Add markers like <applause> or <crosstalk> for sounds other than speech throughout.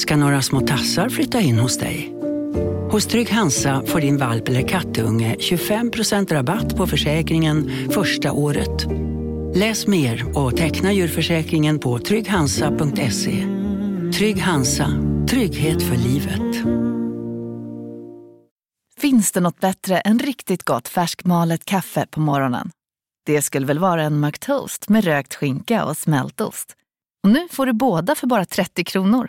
Ska några små tassar flytta in hos dig? Hos Trygg Hansa får din valp eller kattunge 25% rabatt på försäkringen första året. Läs mer och teckna djurförsäkringen på trygghansa.se. Trygg Hansa, trygghet för livet. Finns det något bättre än riktigt gott färskmalet kaffe på morgonen? Det skulle väl vara en McToast med rökt skinka och smältost. Och nu får du båda för bara 30 kronor.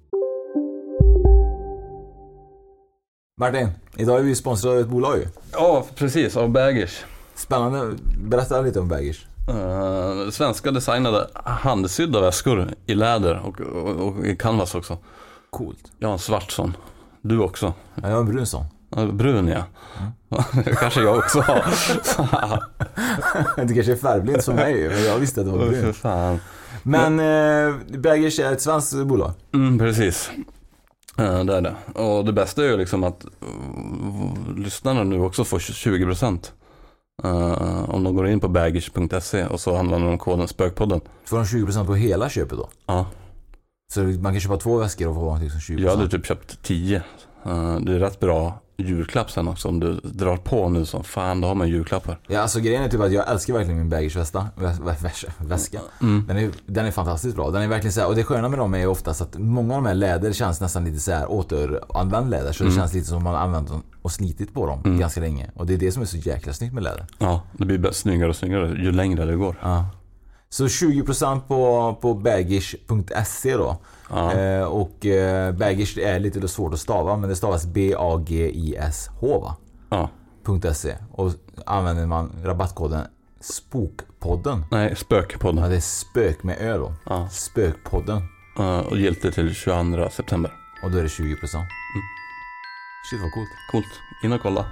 Martin, idag är vi sponsrade av ett bolag ju. Ja, precis. Av Baggers. Spännande. Berätta lite om Baggers. Uh, svenska designade handsydda väskor i läder och, och, och, i canvas också. Coolt. Jag har en svart sån. Du också. Ja, jag har en brun sån. brun ja. Mm. <laughs> kanske jag också har. <laughs> du kanske är färgblind som mig, men jag visste att det var brun. Men eh, Baggers är ett svenskt bolag? Mm, precis. Uh, det är det. Och det bästa är ju liksom att uh, lyssnarna nu också får 20% Uh, om de går in på baggage.se och så använder de koden Spökpodden. Får de 20% på hela köpet då? Ja. Så man kan köpa två väskor och få liksom 20%? Jag hade typ köpt 10. Uh, det är rätt bra julklapp sen också om du drar på nu som fan, då har man julklappar. Ja alltså grejen är typ att jag älskar verkligen min bagage-väska. Väska. Mm. Den, är, den är fantastiskt bra. Den är verkligen så här, och det sköna med dem är oftast att många av de här läder känns nästan lite så här återanvänd läder. Så mm. det känns lite som man har använt dem och slitit på dem mm. ganska länge. Och det är det som är så jäkla snyggt med läder. Ja, det blir snyggare och snyggare ju längre det går. Ja. Så 20% på, på bagish.se då. Ja. Eh, och eh, bagish är lite svårt att stava men det stavas B-A-G-I-S-H va? Ja. .se. Och använder man rabattkoden Spokpodden. Nej, Spökpodden. Ja, det är spök med ö då. Ja. Spökpodden. Ja, och giltigt till 22 september. Och då är det 20%. Mm. Shit vad coolt. Coolt. In och kolla.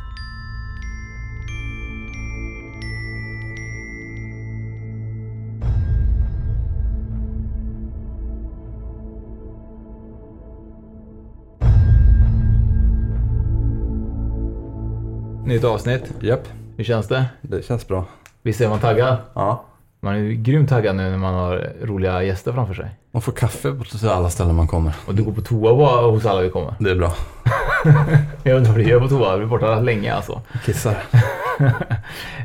Nytt avsnitt. Japp. Hur känns det? Det känns bra. Visst är man taggad? Ja. Man är ju grymt taggad nu när man har roliga gäster framför sig. Man får kaffe på alla ställen man kommer. Och du går på toa hos alla vi kommer? Det är bra. <laughs> jag inte vad du gör på toa. Du är borta länge alltså. Kissar. <laughs>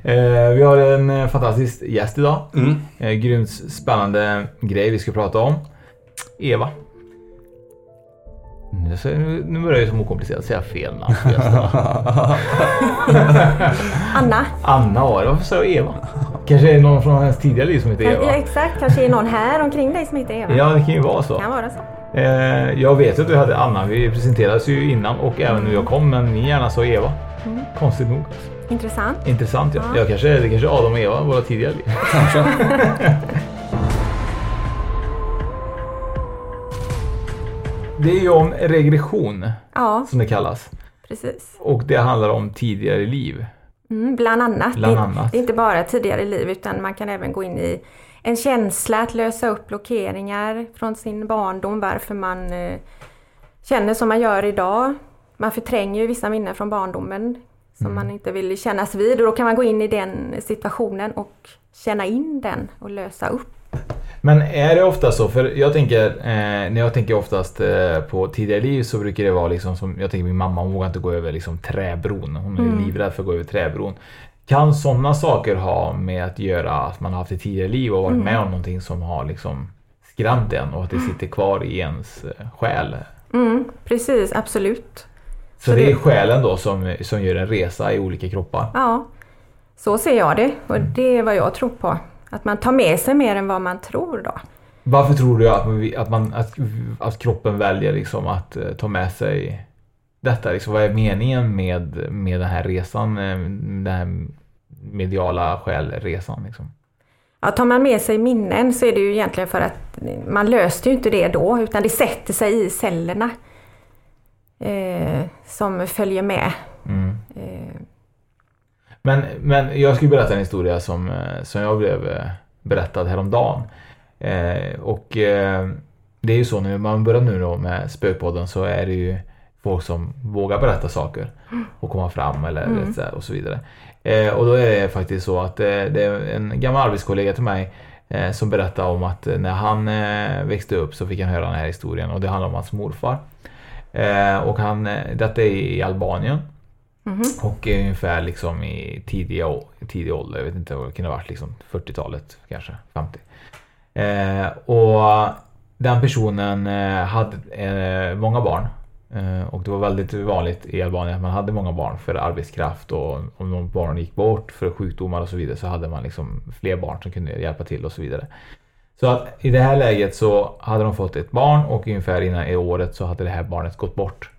Eh, vi har en eh, fantastisk gäst idag. Mm. Eh, grymt spännande grej vi ska prata om. Eva. Nu, nu börjar det som okomplicerat att säga fel namn. <laughs> Anna. Anna var det. Varför sa jag Eva? Kanske är det någon från hennes tidigare liv som heter Eva? Ja, exakt. Kanske är någon här omkring dig som heter Eva. Ja, det kan ju vara så. kan vara så. Eh, jag vet att du hade Anna. Vi presenterades ju innan och även när jag kom. Men ni gärna sa Eva. Mm. Konstigt nog. Intressant. Intressant ja. ja. Jag kanske, det kanske är Adam och Eva, våra tidigare liv. Kanske. <laughs> Det är ju om regression ja. som det kallas. Precis. Och det handlar om tidigare liv. Mm, bland annat. Bland annat. Det, är inte bara tidigare liv utan man kan även gå in i en känsla att lösa upp blockeringar från sin barndom, varför man eh, känner som man gör idag. Man förtränger ju vissa minnen från barndomen som mm. man inte vill kännas vid och då kan man gå in i den situationen och känna in den och lösa upp. Men är det ofta så? För jag tänker, eh, när jag tänker oftast eh, på tidigare liv så brukar det vara liksom som, jag tänker min mamma hon vågar inte gå över liksom träbron. Hon är mm. livrädd för att gå över träbron. Kan sådana saker ha med att göra att man har haft ett tidigare liv och varit mm. med om någonting som har liksom skrämt en och att det sitter kvar i ens eh, själ? Mm, precis, absolut. Så, så det, det är själen då som, som gör en resa i olika kroppar? Ja, så ser jag det och det är vad jag tror på. Att man tar med sig mer än vad man tror då. Varför tror du att, man, att, man, att, att kroppen väljer liksom att uh, ta med sig detta? Liksom, vad är meningen med, med den här resan? Eh, den här mediala själresan? Liksom? Ja, tar man med sig minnen så är det ju egentligen för att man löste ju inte det då utan det sätter sig i cellerna eh, som följer med. Men, men jag skulle berätta en historia som, eh, som jag blev eh, berättad häromdagen. Eh, och eh, det är ju så när man börjar nu då med Spökpodden så är det ju folk som vågar berätta saker och komma fram eller Mm. så och så vidare. Eh, och då är det faktiskt så att eh, det är en gammal arbetskollega till mig eh, som berättade om att när han eh, växte upp så fick han höra den här historien och det handlar om hans morfar. Och han, detta är i Albanien. Mhm. Och eh, ungefär liksom i tidiga, tidig ålder, jag vet inte vad det kunde ha varit, liksom 40-talet kanske, 50. Eh, och den personen eh, hade eh, många barn. Eh, och det var väldigt vanligt i Albanien att man hade många barn för arbetskraft och om någon barn gick bort för sjukdomar och så vidare så hade man liksom fler barn som kunde hjälpa till och så vidare. Så att i det här läget så hade de fått ett barn och ungefär innan i året så hade det här barnet gått bort.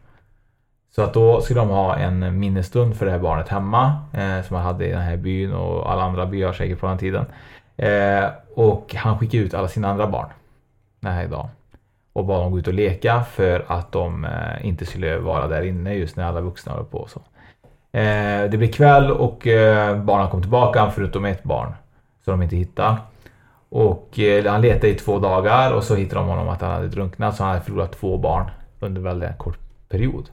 Så att då skulle de ha en minnesstund för det här barnet hemma eh, som han hade i den här byn och alla andra byar säkert på den tiden. Eh, och han skickade ut alla sina andra barn den här dagen och bad dem gå ut och leka för att de eh, inte skulle vara där inne just när alla vuxna höll på. Så. Eh, det blev kväll och eh, barnen kom tillbaka förutom ett barn som de inte hittade. Och eh, han letade i två dagar och så hittade de honom att han hade drunknat så han hade förlorat två barn under väldigt kort period.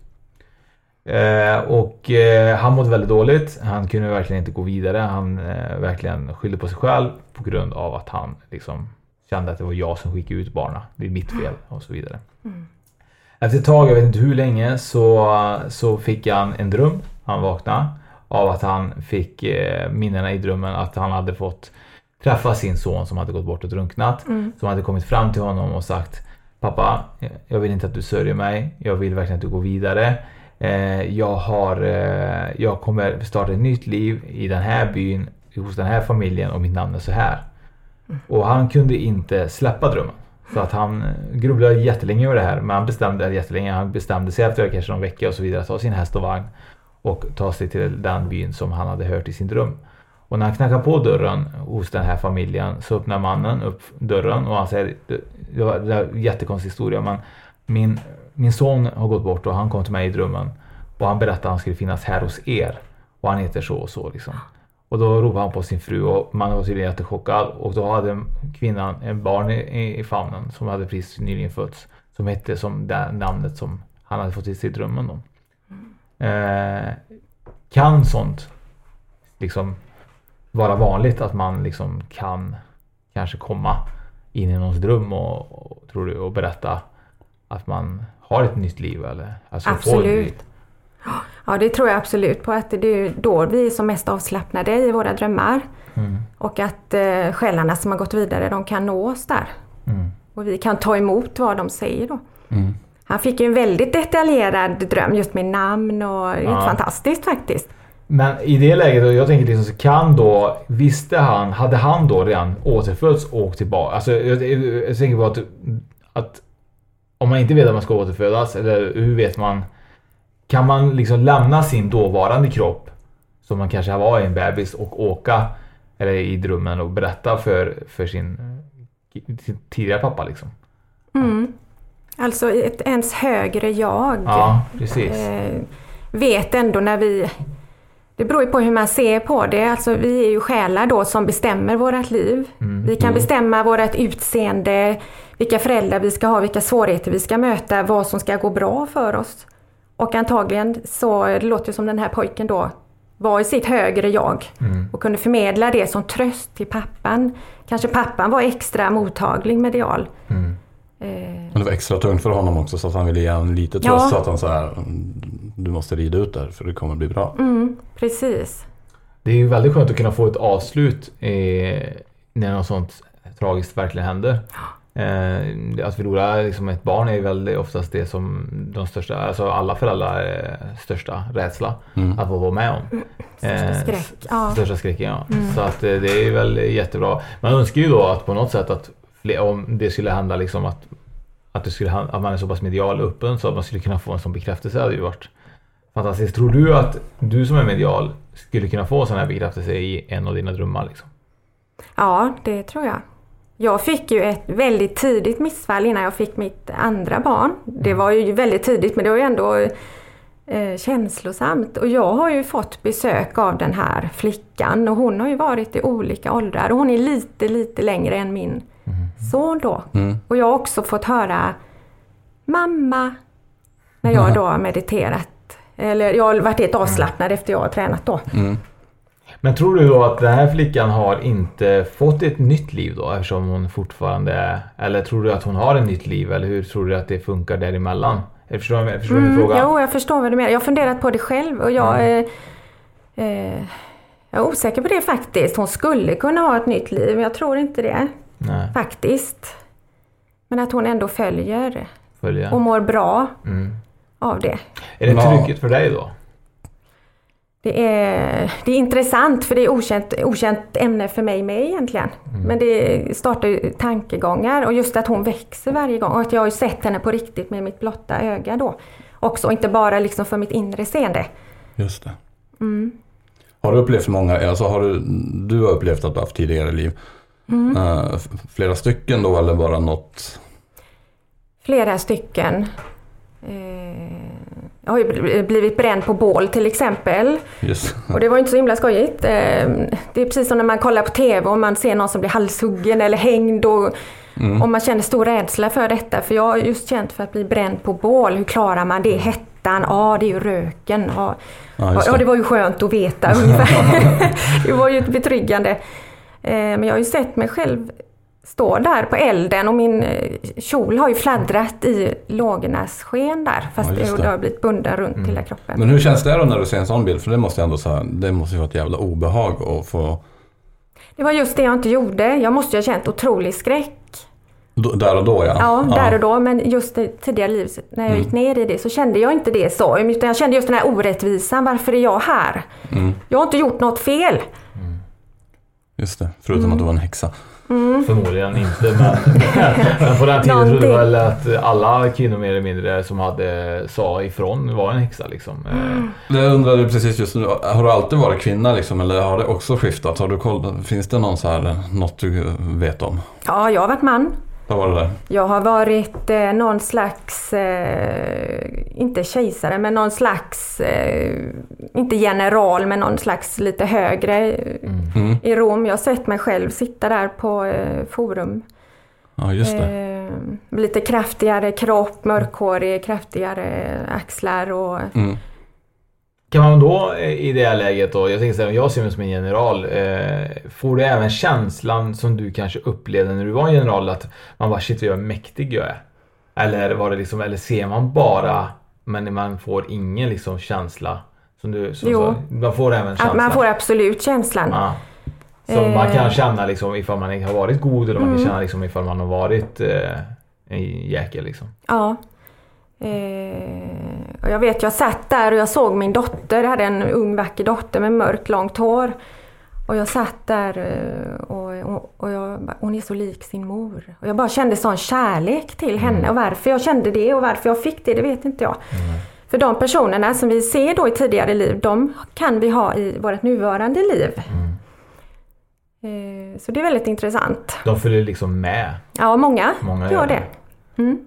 Eh, och eh, han mådde väldigt dåligt. Han kunde verkligen inte gå vidare. Han eh, verkligen skyllde på sig själv på grund av att han liksom kände att det var jag som skickade ut barnen. Det är mitt fel och så vidare. Efter ett tag, jag vet inte hur länge, så, så fick han en dröm. Han vaknade av att han fick eh, minnena i drömmen att han hade fått träffa sin son som hade gått bort och drunknat. Som hade kommit fram till honom och sagt Pappa, jag vill inte att du sörjer mig. Jag vill verkligen att du går vidare. Eh, jag, har, eh, jag kommer starta ett nytt liv i den här byn, hos den här familjen och mitt namn är så här. Och han kunde inte släppa drömmen. Så att han eh, grubblade jättelänge över det här. Men han bestämde jättelänge. Han bestämde sig efter kanske någon vecka och så vidare att ta sin häst och vagn och ta sig till den byn som han hade hört i sin dröm. Och när han knackar på dörren hos den här familjen så öppnar mannen upp dörren och han säger det var en jättekonstig historia men min, min son har gått bort och han kom till mig i drömmen och han berättade att han skulle finnas här hos er och han heter så och så liksom. Och då ropade han på sin fru och mannen var tydligen jättechockad och då hade kvinnan en barn i, i, i famnen som hade precis nyligen fötts som hette som det namnet som han hade fått i sig i drömmen då. Eh, kan sånt liksom vara vanligt att man liksom kan kanske komma in i någons dröm och, och, tror du, och berätta att man har ett nytt liv eller alltså Absolut. Ja, det tror jag absolut på att det är då vi är som mest avslappnade i våra drömmar. Mm. Och att eh, själarna som har gått vidare, de kan nå oss där. Mm. Och vi kan ta emot vad de säger då. Mm. Han fick ju en väldigt detaljerad dröm just med namn och det är Ja. fantastiskt faktiskt. Men i det läget, jag tänker liksom så kan då, visste han, hade han då redan återfötts och åkt tillbaka? Alltså jag, jag, jag tänker på att, att om man inte vet att man ska återfödas, eller hur vet man? Kan man liksom lämna sin dåvarande kropp, som man kanske var i en bebis, och åka, eller i drömmen och berätta för, för sin, sin tidigare pappa liksom? Mm. Alltså ett ens högre jag Ja, precis. eh, vet ändå när vi... Det beror ju på hur man ser på det. Alltså vi är ju själar då som bestämmer vårt liv. Mm. Vi kan bestämma vårt utseende, vilka föräldrar vi ska ha, vilka svårigheter vi ska möta, vad som ska gå bra för oss. Och antagligen så, det låter ju som den här pojken då, var i sitt högre jag Mm. och kunde förmedla det som tröst till pappan. Kanske pappan var extra mottaglig medial. Mm. Eh, Men det var extra tungt för honom också så att han ville ge en lite tröst. Ja. Så att han så här, du måste rida ut där för det kommer bli bra. mm, precis. Det är ju väldigt skönt att kunna få ett avslut eh, när något sånt tragiskt verkligen händer. Eh, att förlora liksom ett barn är ju väl oftast det som de största, alltså alla föräldrar största rädsla Mm. att få vara med om. Största Eh, skräck. Ja. Största skräcken ja. Så att eh, det är ju väl jättebra. Man önskar ju då att på något sätt att om det skulle hända liksom att att, det skulle, att man är så pass medial och öppen så att man skulle kunna få en sån bekräftelse hade ju varit fantastiskt. Tror du att du som är medial skulle kunna få sån här bekräftelse i en av dina drömmar? Liksom? Ja, det tror jag. Jag fick ju ett väldigt tidigt missfall innan jag fick mitt andra barn. Det var ju väldigt tidigt men det var ju ändå eh, känslosamt. Och jag har ju fått besök av den här flickan och hon har ju varit i olika åldrar och hon är lite, lite längre än min son då. Mm. Och jag har också fått höra Mamma när jag då har mediterat. Eller jag har varit helt avslappnad efter jag har tränat då. Mm. Men tror du då att den här flickan har inte fått ett nytt liv då eftersom hon fortfarande är... Eller tror du att hon har ett nytt liv eller hur tror du att det funkar däremellan? Eller Förstår du, förstår Mm, fråga? jo, jag förstår vad du menar. Jag har funderat på det själv och jag, eh, eh, jag är osäker på det faktiskt. Hon skulle kunna ha ett nytt liv, men jag tror inte det Nej, faktiskt. Men att hon ändå följer följa. och mår bra Mm. av det. Är det trycket för dig då? Det är, det är intressant för det är okänt, okänt ämne för mig med egentligen. Men det startar ju tankegångar och just att hon växer varje gång och att jag har ju sett henne på riktigt med mitt blotta öga då. Också, och inte bara liksom för mitt inre seende. Just det. Har du upplevt många, alltså har du, du har upplevt att du har haft tidigare liv? Eh, f- flera stycken då eller bara något? Flera stycken. Eh, jag har ju bl- blivit bränd på bål till exempel. Just. Och det var inte så himla skojigt. Eh, Det är precis som när man kollar på TV och man ser någon som blir halshuggen eller hängd och, och man känner stor rädsla för detta. För jag har just känt för att bli bränd på bål. Hur klarar man det? Hettan? Ja, det är ju röken. Ja, Ja, just ja, det. det var ju skönt att veta <laughs> ungefär. <laughs> det var ju betryggande. Eh, Men jag har ju sett mig själv stå där på elden och min eh, kjol har ju fladdrat i lågornas sken där. Fast Ja, det det. har blivit bunden runt hela kroppen. Men hur känns det då när du ser en sån bild? För det måste jag ändå säga, det måste ju vara ett jävla obehag att få, Det var just det jag inte gjorde. Jag måste ju ha känt otrolig skräck. då- där och då ja. Ja, där och då. Men just det tidigare livet, när jag gick ner i det, så kände jag inte det så. Utan jag kände just den här orättvisan. Varför är jag här? Jag har inte gjort något fel. Just det, förutom att du var en häxa. Förmodligen inte men, <laughs> men på den tiden trodde väl att alla kvinnor mer eller mindre som hade sa ifrån var en häxa liksom. Eh, Jag undrade precis just nu, har du alltid varit kvinna liksom eller har det också skiftat? Har du koll, finns det någon så här, något du vet om? Ja, jag har varit man. Vad var det där? Jag har varit eh, någon slags, eh, inte kejsare, men någon slags, eh, inte general, men någon slags lite högre eh, Mm. i Rom. Jag har sett mig själv sitta där på eh, forum. Ja just det. Eh, lite kraftigare kropp, mörkhårig, kraftigare axlar och Mm. Kan man då eh, i det här läget då, jag tänker så här, jag ser mig som en general, eh, får du även känslan som du kanske upplevde när du var en general att man bara shit vad mäktig jag är? Eller var det liksom, eller ser man bara men man får ingen liksom känsla? Som du, som, Jo. så, man får även känslan? att man får absolut känslan. Ja. Som man kan Eh. känna liksom ifall man har varit god eller man kan Mm. känna liksom ifall man har varit eh, en jäkel liksom. Ja. Eh, och jag vet, jag satt där och jag såg min dotter, jag hade en ung vacker dotter med mörkt långt hår. Och jag satt där eh, och, och, och jag, hon är så lik sin mor. Och jag bara kände sån kärlek till henne och varför jag kände det och varför jag fick det, det vet inte jag. För de personerna som vi ser då i tidigare liv, de kan vi ha i vårt nuvarande liv. Eh, så det är väldigt intressant. De följer liksom med. Ja, många, Många gör gör det.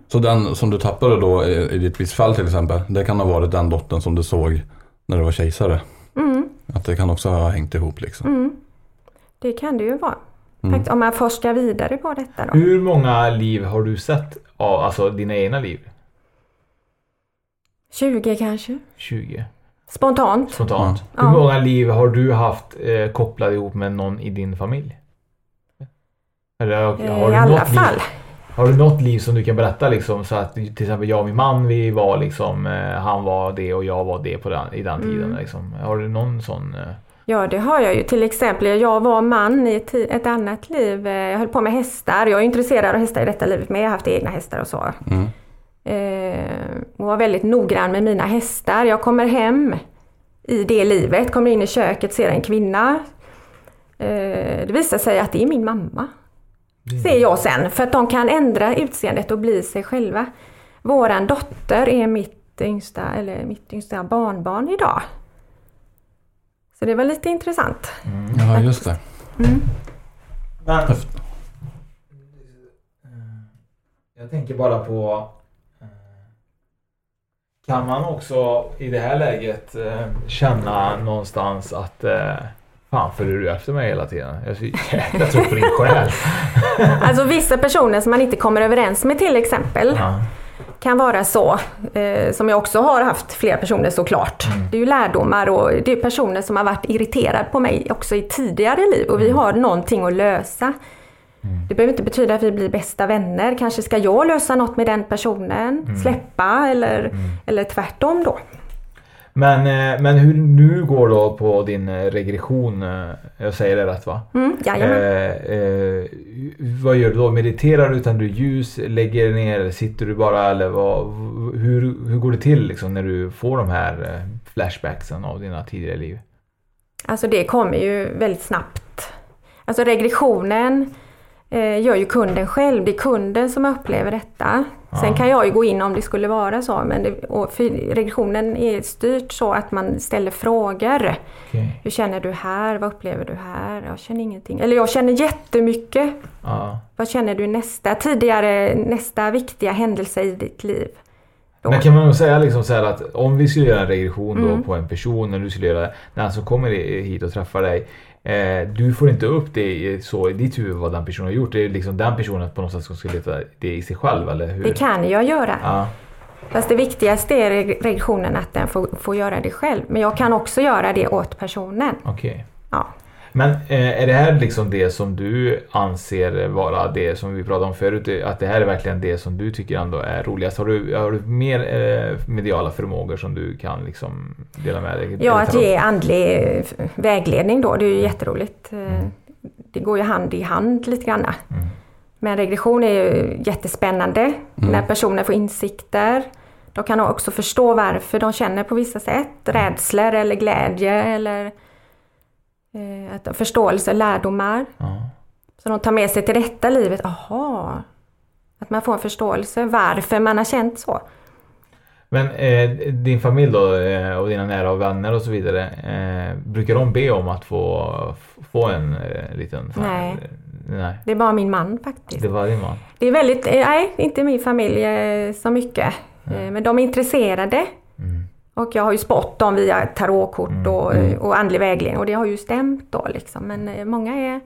Så den som du tappade då i, i ditt visst fall till exempel, det kan ha varit den dottern som du såg när du var kejsare? Mm. Att det kan också ha hängt ihop liksom? Mm. Det kan det ju vara. Mm. Om man forskar vidare på detta då. Hur många liv har du sett av alltså dina egna liv? 20 kanske? 20 Spontant? spontant. Ja. Hur många liv har du haft eh, kopplade ihop med någon i din familj? Eller har, Eh, har I du alla något fall. Liv, har du något liv som du kan berätta liksom så att till exempel jag och min man vi var liksom eh, han var det och jag var det på den, i den tiden Mm. liksom. Har du någon sån? Eh, Ja, det har jag ju. Till exempel, jag var man i ett, ett annat liv. Eh, Jag höll på med hästar. Jag är intresserad av hästar i detta livet med. Jag har haft egna hästar och så. Mm. Eh, och var väldigt noggrann med mina hästar. Jag kommer hem i det livet, kommer in i köket, ser en kvinna. Eh, det visar sig att det är min mamma. Ser jag sen, för att de kan ändra utseendet och bli sig själva. Våran dotter är mitt yngsta, eller mitt yngsta barnbarn idag. Så det var lite intressant. Ja, just det. Men, Häftigt. jag tänker bara på... eh, Kan man också i det här läget eh, känna någonstans att eh, Fan följer du efter mig hela tiden? Jag är så jäkla trött på din själ. <laughs> Alltså vissa personer som man inte kommer överens med till exempel. Ja. kan vara så. Eh, som jag också har haft flera personer såklart. Mm. Det är ju lärdomar och det är personer som har varit irriterade på mig också i tidigare liv och vi Mm. har någonting att lösa. Det behöver inte betyda att vi blir bästa vänner. Kanske ska jag lösa något med den personen, Mm. släppa eller, eller tvärtom då. Men, eh, men hur nu går då på din eh, regression? eh, Jag säger det rätt va? Mm, jajamän. Eh, eh, vad gör du då? Mediterar du? Tänder du ljus? Lägger ner? Sitter du bara? Eller vad, hur, hur går det till liksom, när du får de här flashbacksen av dina tidigare liv? Alltså det kommer ju väldigt snabbt. Alltså regressionen eh, gör ju kunden själv. Det är kunden som upplever detta. Sen kan jag ju gå in om det skulle vara så. Men det, regressionen är styrt så att man ställer frågor. Okej. Hur känner du här? Vad upplever du här? Jag känner ingenting. Eller jag känner jättemycket. Ja. Vad känner du nästa? Tidigare, nästa viktiga händelse i ditt liv. Då. Men kan man säga liksom så att om vi skulle göra en regression Mm. då på en person när du skulle göra det, när han som kommer hit och träffar dig. Eh, du får inte upp det så i ditt huvud vad den personen har gjort. Det är liksom den personen på något sätt som ska leta det i sig själv eller hur? Det kan jag göra. Ja. Fast det viktigaste är reg- regressionen att den får, får göra det själv. Men jag kan också göra det åt personen. Okej. Ja. Men eh, är det här liksom det som du anser vara det som vi pratade om förut? Att det här är verkligen det som du tycker ändå är roligast? Har du, har du mer eh, mediala förmågor som du kan liksom dela med dig? Ja, att ge andlig eh, vägledning då, det är ju jätteroligt. Eh, Det går ju hand i hand lite grann. Men regression är ju jättespännande när personer får insikter. De kan också förstå varför de känner på vissa sätt. Rädslor eller glädje eller att förståelse, lärdomar. Ja. Så de tar med sig till detta livet. Aha! Att man får en förståelse varför man har känt så. Men eh, din familj då eh, och dina nära och vänner och så vidare. Eh, brukar de be om att få, få en eh, liten... sån här- Nej. Nej. Det är bara min man faktiskt. Det var din man? Det är väldigt, eh, nej inte min familj eh, så mycket. Eh, Men de är intresserade. Mm. Och jag har ju spått dem via tarotkort och, Mm. eh, och andlig vägledning och det har ju stämt då liksom. Men eh, många är,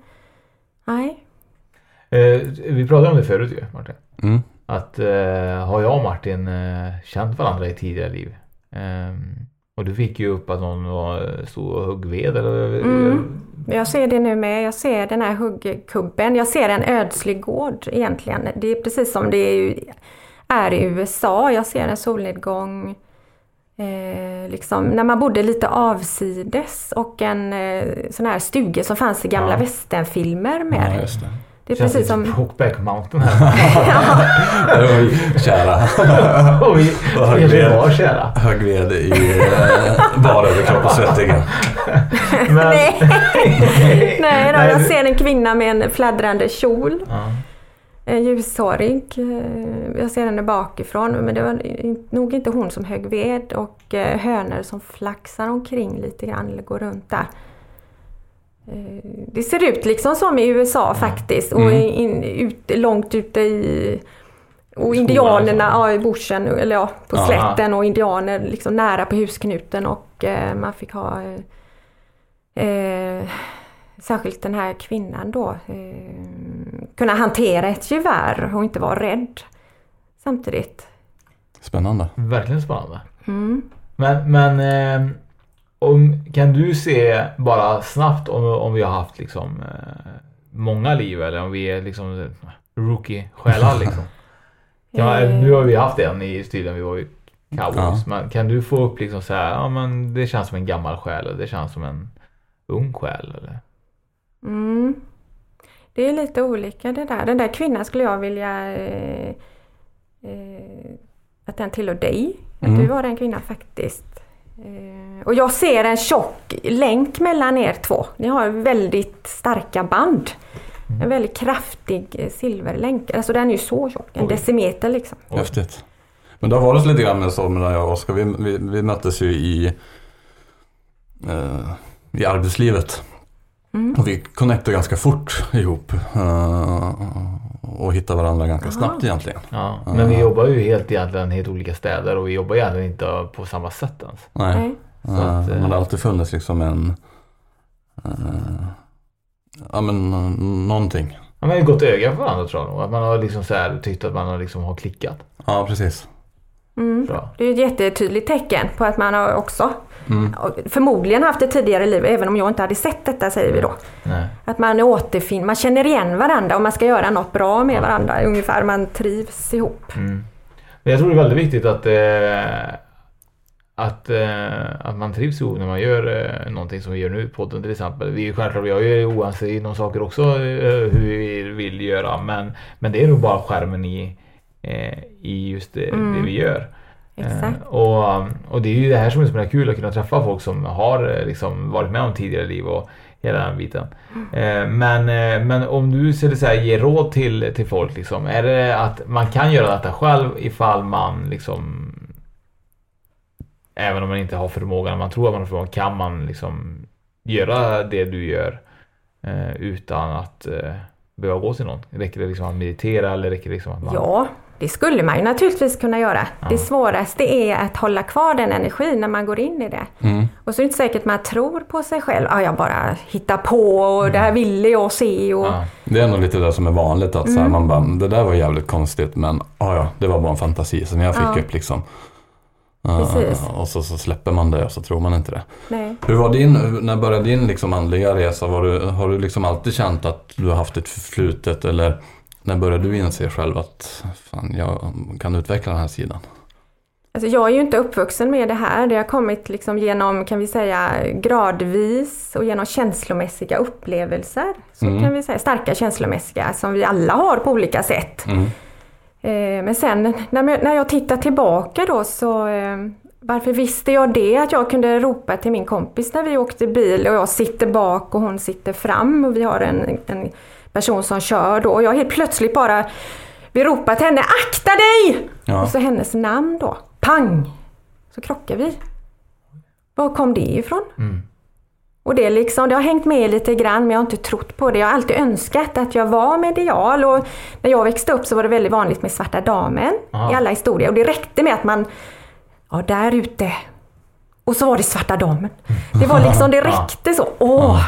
nej. Eh, vi pratade om det förut ju Martin. Mm. Att eh, har jag och Martin eh, känt varandra i tidigare liv? Ehm, och du fick ju upp att någon var stor och högg ved eller? Mm. Jag ser det nu med, jag ser den här huggkubben, jag ser en ödslig gård egentligen. Det är precis som det är, är i USA, jag ser en solnedgång. Eh, liksom, när man bodde lite avsides och en eh, sån här stuga som fanns i gamla Ja. westernfilmer med. Ja, just det. det är Känns precis som. Hookback Mountain här. <laughs> Oj, <laughs> kära. <laughs> vi ved. var kära. Hög ved i eh, bara överkropp och svettiga. Men, Nej, Nej då, jag ser en kvinna med en fladdrande kjol. Ja. Ljushårig. eh, Jag ser henne bakifrån men det var nog inte hon som högg ved och eh, hönor som flaxar omkring lite grann eller går runt där. Eh, Det ser ut liksom som i USA faktiskt och Mm. in, ut, långt ute i och indianerna skogen, ja, i bushen, eller ja, på Aha. slätten och indianer liksom nära på husknuten och eh, man fick ha eh, eh, Särskilt den här kvinnan då eh, kunna hantera ett gevär och inte vara rädd samtidigt. Spännande. Verkligen spännande. Mm. Men, men eh, om, kan du se bara snabbt om, om vi har haft liksom eh, många liv eller om vi är liksom eh, rookie-själar liksom? <laughs> Man, nu har vi haft en i stilen, vi var ju cowboys. Ja. Men kan du få upp liksom så här, ja men det känns som en gammal själ eller det känns som en ung själ eller? Mm. Det är lite olika det där. Den där kvinnan skulle jag vilja eh, eh, att den tillhör dig. Att Mm. du var den kvinnan faktiskt. Eh, och jag ser en tjock länk mellan er två. Ni har väldigt starka band. En väldigt kraftig eh, silverlänk. Alltså den är ju så tjock, en Oj. decimeter liksom. Häftigt. Men det har varit lite grann så mellan jag och Oskar. Vi, vi, vi möttes ju i, eh, i arbetslivet. Mm. Och vi connectade ganska fort ihop. Eh, och hitta varandra ganska snabbt egentligen. Ja, men vi jobbar ju helt egentligen helt olika städer och vi jobbar egentligen inte på samma sätt ens. Nej. Nej. Så Eh, att, eh, Man har alltid funnits liksom en... eh, ja men eh, någonting. Ja, men ett gott öga för varandra tror jag. Att man har liksom så här tyckt att man har, liksom har klickat. Ja precis. Mm. Det är ett jättetydligt tecken på att man har också Mm. förmodligen haft ett tidigare liv, även om jag inte hade sett detta säger vi då. Nej. Att man återfinner, man känner igen varandra och man ska göra något bra med varandra ungefär, man trivs ihop. Mm. Men jag tror det är väldigt viktigt att, eh, att, eh, att man trivs ihop när man gör eh, någonting som vi gör nu, podden till exempel. Vi är självklart, jag är oense inom saker också eh, hur vi vill göra men, men det är nog bara skärmen i, i just det, det vi gör. Exakt. Eh, och, och det är ju det här som är så himla kul att kunna träffa folk som har eh, liksom varit med om tidigare liv och hela den biten. Eh, men, eh, men om du skulle säga ge råd till, till folk liksom, är det att man kan göra detta själv ifall man liksom Även om man inte har förmågan, man tror att man har förmågan, kan man liksom göra det du gör eh, utan att eh, behöva gå till någon? Räcker det liksom att meditera eller räcker det liksom att man... Ja, det skulle man ju naturligtvis kunna göra. Det svåraste är att hålla kvar den energin när man går in i det. Mm. Och så är det inte säkert man tror på sig själv. Ah, jag bara hittar på och det här ville jag se. Och... Ja. Det är nog lite det som är vanligt att Mm. här, man bara, det där var jävligt konstigt men ah, ja, det var bara en fantasi som jag fick Ja. upp liksom. Eh, Precis. och så, så släpper man det och så tror man inte det. Nej. Hur var din, när började din liksom andliga resa? Var du, har du liksom alltid känt att du har haft ett förflutet eller när började du inse själv att fan, jag kan utveckla den här sidan? Alltså jag är ju inte uppvuxen med det här. Det har kommit liksom genom, kan vi säga, gradvis och genom känslomässiga upplevelser. Så Mm. kan vi säga, starka känslomässiga som vi alla har på olika sätt. Mm. Eh, Men sen när jag- tittar tillbaka då så eh, varför visste jag det? Att jag kunde ropa till min kompis när vi åkte bil och jag sitter bak och hon sitter fram och vi har en, en person som kör då och jag helt plötsligt bara vill ropa till henne Akta dig! Ja. Och så hennes namn då. Pang! Så krockar vi. Var kom det ifrån? Mm. Och det, liksom, det har hängt med lite grann men jag har inte trott på det. Jag har alltid önskat att jag var medial och när jag växte upp så var det väldigt vanligt med Svarta Damen Aha. i alla historier. Och det räckte med att man, ja där ute, och så var det Svarta Damen. Det var liksom, det <laughs> räckte så. Åh!